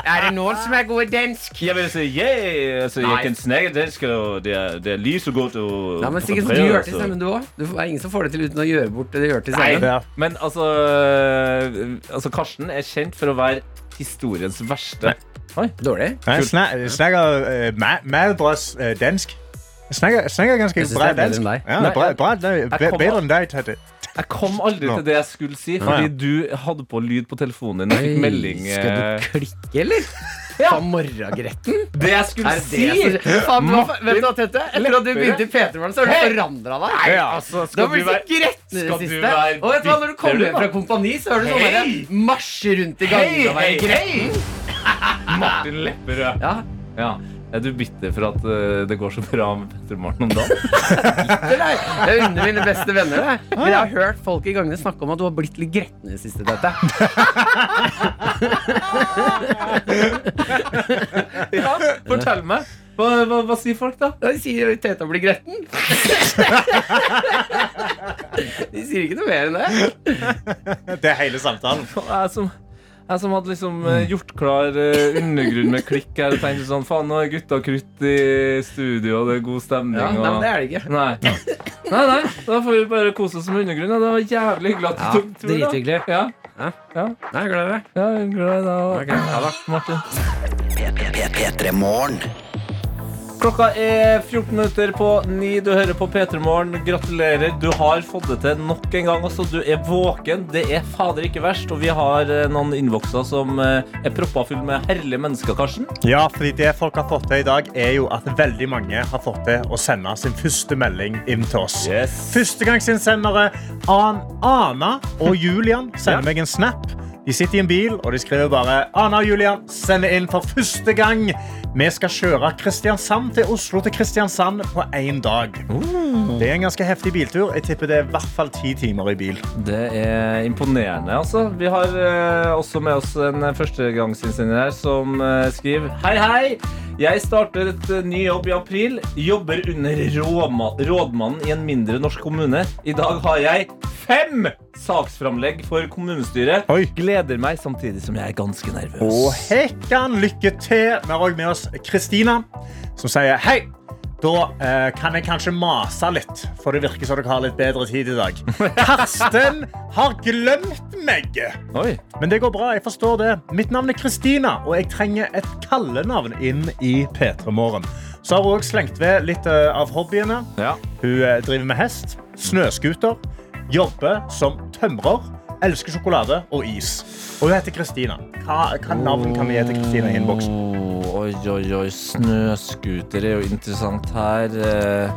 Er det noen som er gode i dansk? Jeg vil si yeah, altså, jeg kan snakke dansk, og det er, det er lyst så godt. å Nei, men sikkert du gjør til så- stemmen, du òg. Det er ingen som får det til uten å gjøre bort det du gjør til Nei, stemmen. Ja. men altså, altså Karsten er kjent for å være historiens verste. Oi. Dårlig. Jeg snakker, jeg snakker eh, meget bra eh, dansk. Jeg snakker, jeg snakker ganske Jeg bra dansk bedre dansk. enn deg. Ja, Nei, bra, bra, bedre enn deg, Tete. Jeg kom aldri til det jeg skulle si, fordi du hadde på lyd på telefonen din Jeg fikk melding. Skal eh, du klikke, eller? Ja. Fra morgengretten? Det jeg skulle Er si! det så Faen, hva, Vet du hva, Tete? Etter at du begynte i P3-morgen, så har du Hei. forandra deg. Nei, altså, Du skal har du blitt så være gretten i det siste. Og vet du hva, når du kommer hjem fra kompani, så hører du sånn derre marsje rundt i gangene og være gretten. Martin Lepperød. Ja, Ja. Er du bitter for at uh, det går så bra med Petter Morten om dagen? jeg unner det er mine beste venner. Det. Men jeg har hørt folk i gangene snakke om at du har blitt litt gretten i det siste. Dette. Ja, Fortell meg. Hva, hva, hva sier folk, da? De sier at teta blir gretten. De sier ikke noe mer enn det. Det er hele samtalen. Jeg som, jeg som hadde liksom eh, gjort klar eh, undergrunn med klikk her og tenkte sånn Faen, nå er gutta krutt i studio, og det er god stemning. Ja, nei, men det er det ikke. Nei. nei, nei, da får vi bare kose oss med undergrunn. Det var jævlig hyggelig at du Ja, tok turen. drithyggelig. Ja. Ja. Ja. Nei, jeg gleder glad i det. ja, jeg gleder glad i deg òg. Ok, ja da. Martin. P3 Morgen. Klokka er 14 minutter på 9. Du hører på P3 Morgen. Gratulerer. Du har fått det til nok en gang. Altså, Du er våken. Det er fader ikke verst. Og vi har eh, noen innvokser som eh, er proppa full med herlige mennesker, Karsten. Ja, fordi det folk har fått til i dag, er jo at veldig mange har fått til å sende sin første melding inn til oss. Yes. Førstegangsinnsendere An Ana og Julian sender meg en snap De sitter i en bil og de skriver bare Ana og Julian sender inn for første gang. Vi skal kjøre Kristiansand til Oslo til Kristiansand på én dag. Det er en ganske heftig biltur. Jeg tipper det er i hvert fall ti timer i bil. Det er imponerende, altså. Vi har eh, også med oss en førstegangsinnsender her som eh, skriver Hei, hei! Jeg starter et eh, ny jobb i april. Jobber under rådmannen i en mindre norsk kommune. I dag har jeg fem saksframlegg for kommunestyret. Oi. Gleder meg samtidig som jeg er ganske nervøs. Og hekkan, lykke til. Vi har òg med oss Kristina, som sier hei. Da eh, kan jeg kanskje mase litt, for det virker som dere har litt bedre tid i dag. Karsten har glemt meg. Oi. Men det går bra. jeg forstår det. Mitt navn er Kristina, og jeg trenger et kallenavn inn i P3 Morgen. Så har hun også slengt ved litt eh, av hobbyene. Ja. Hun eh, driver med hest, snøscooter, jobber som tømrer, elsker sjokolade og is. Og hun heter Kristina. Hva, hva navn kan vi gi til Kristina i innboksen? Oh, oi, oi, oi. Snøscooter er jo interessant her. Eh,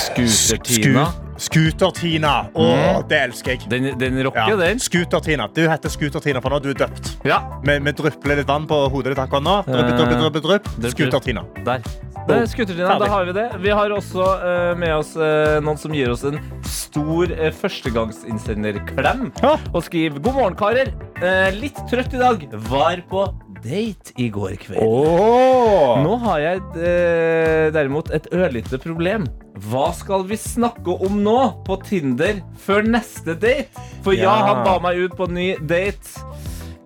Scooter-Tina. Scooter-Tina. Å, det elsker jeg. Den, den rocker, Ja. den. Scooter-Tina. Du heter Scooter-Tina, for nå er du døpt. Ja. Vi, vi drypper litt vann på hodet ditt akkurat nå. Drypp, drypp, drypp, drypp. Drypp, Scooter-Tina. Der. Det er Ferdig. da har vi det. Vi har også eh, med oss eh, noen som gir oss en stor uh, førstegangsinnsenderklem. Ja. Og skriver God morgen, karer. Eh, litt trøtt i dag. Var på date i går kveld. Nå har jeg eh, derimot et ørlite problem. Hva skal vi snakke om nå på Tinder før neste date? For ja, Ja. han ba meg ut på ny date.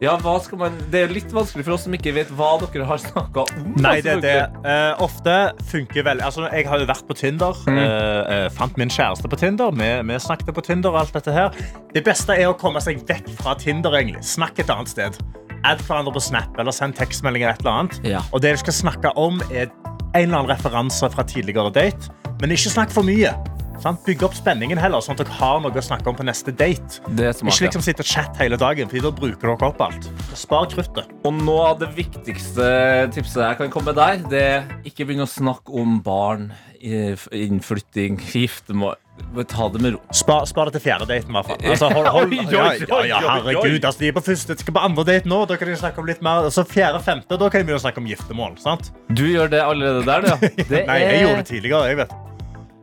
Ja, man Det er litt vanskelig for oss som ikke vet hva dere har snakka om. Nei, det er det. Eh, ofte funker veldig altså, Jeg har jo vært på Tinder. Mm. Uh, fant min kjæreste på Tinder. Vi, vi snakket på Tinder. og alt dette her Det beste er å komme seg vekk fra Tinder. egentlig Snakk et annet sted. Add hverandre på Snap eller send tekstmeldinger. et eller annet Ja. Og det du skal snakke om, er en eller annen referanse fra tidligere date. Men ikke snakk for mye. Sant? Bygg opp spenningen heller, sånn at dere har noe å snakke om på neste date. Det er smart, Ikke liksom sitte og chatte hele dagen, for da bruker dere opp alt. Spar kruttet. Og noe av det viktigste tipset jeg kan komme med der, det er ikke begynne å snakke om barn, innflytting, giftermål. Ta det med ro. Spar, spar det til fjerde daten, i hvert fall. Altså, hold, hold, ja, ja, ja, herregud, altså, de er på første, skal på andre date nå. Da kan de snakke om litt mer. Altså, fjerde, femte, da kan de begynne å snakke om giftermål. sant? Du gjør det allerede der, du. ja. Det Nei, jeg gjorde det tidligere. jeg vet.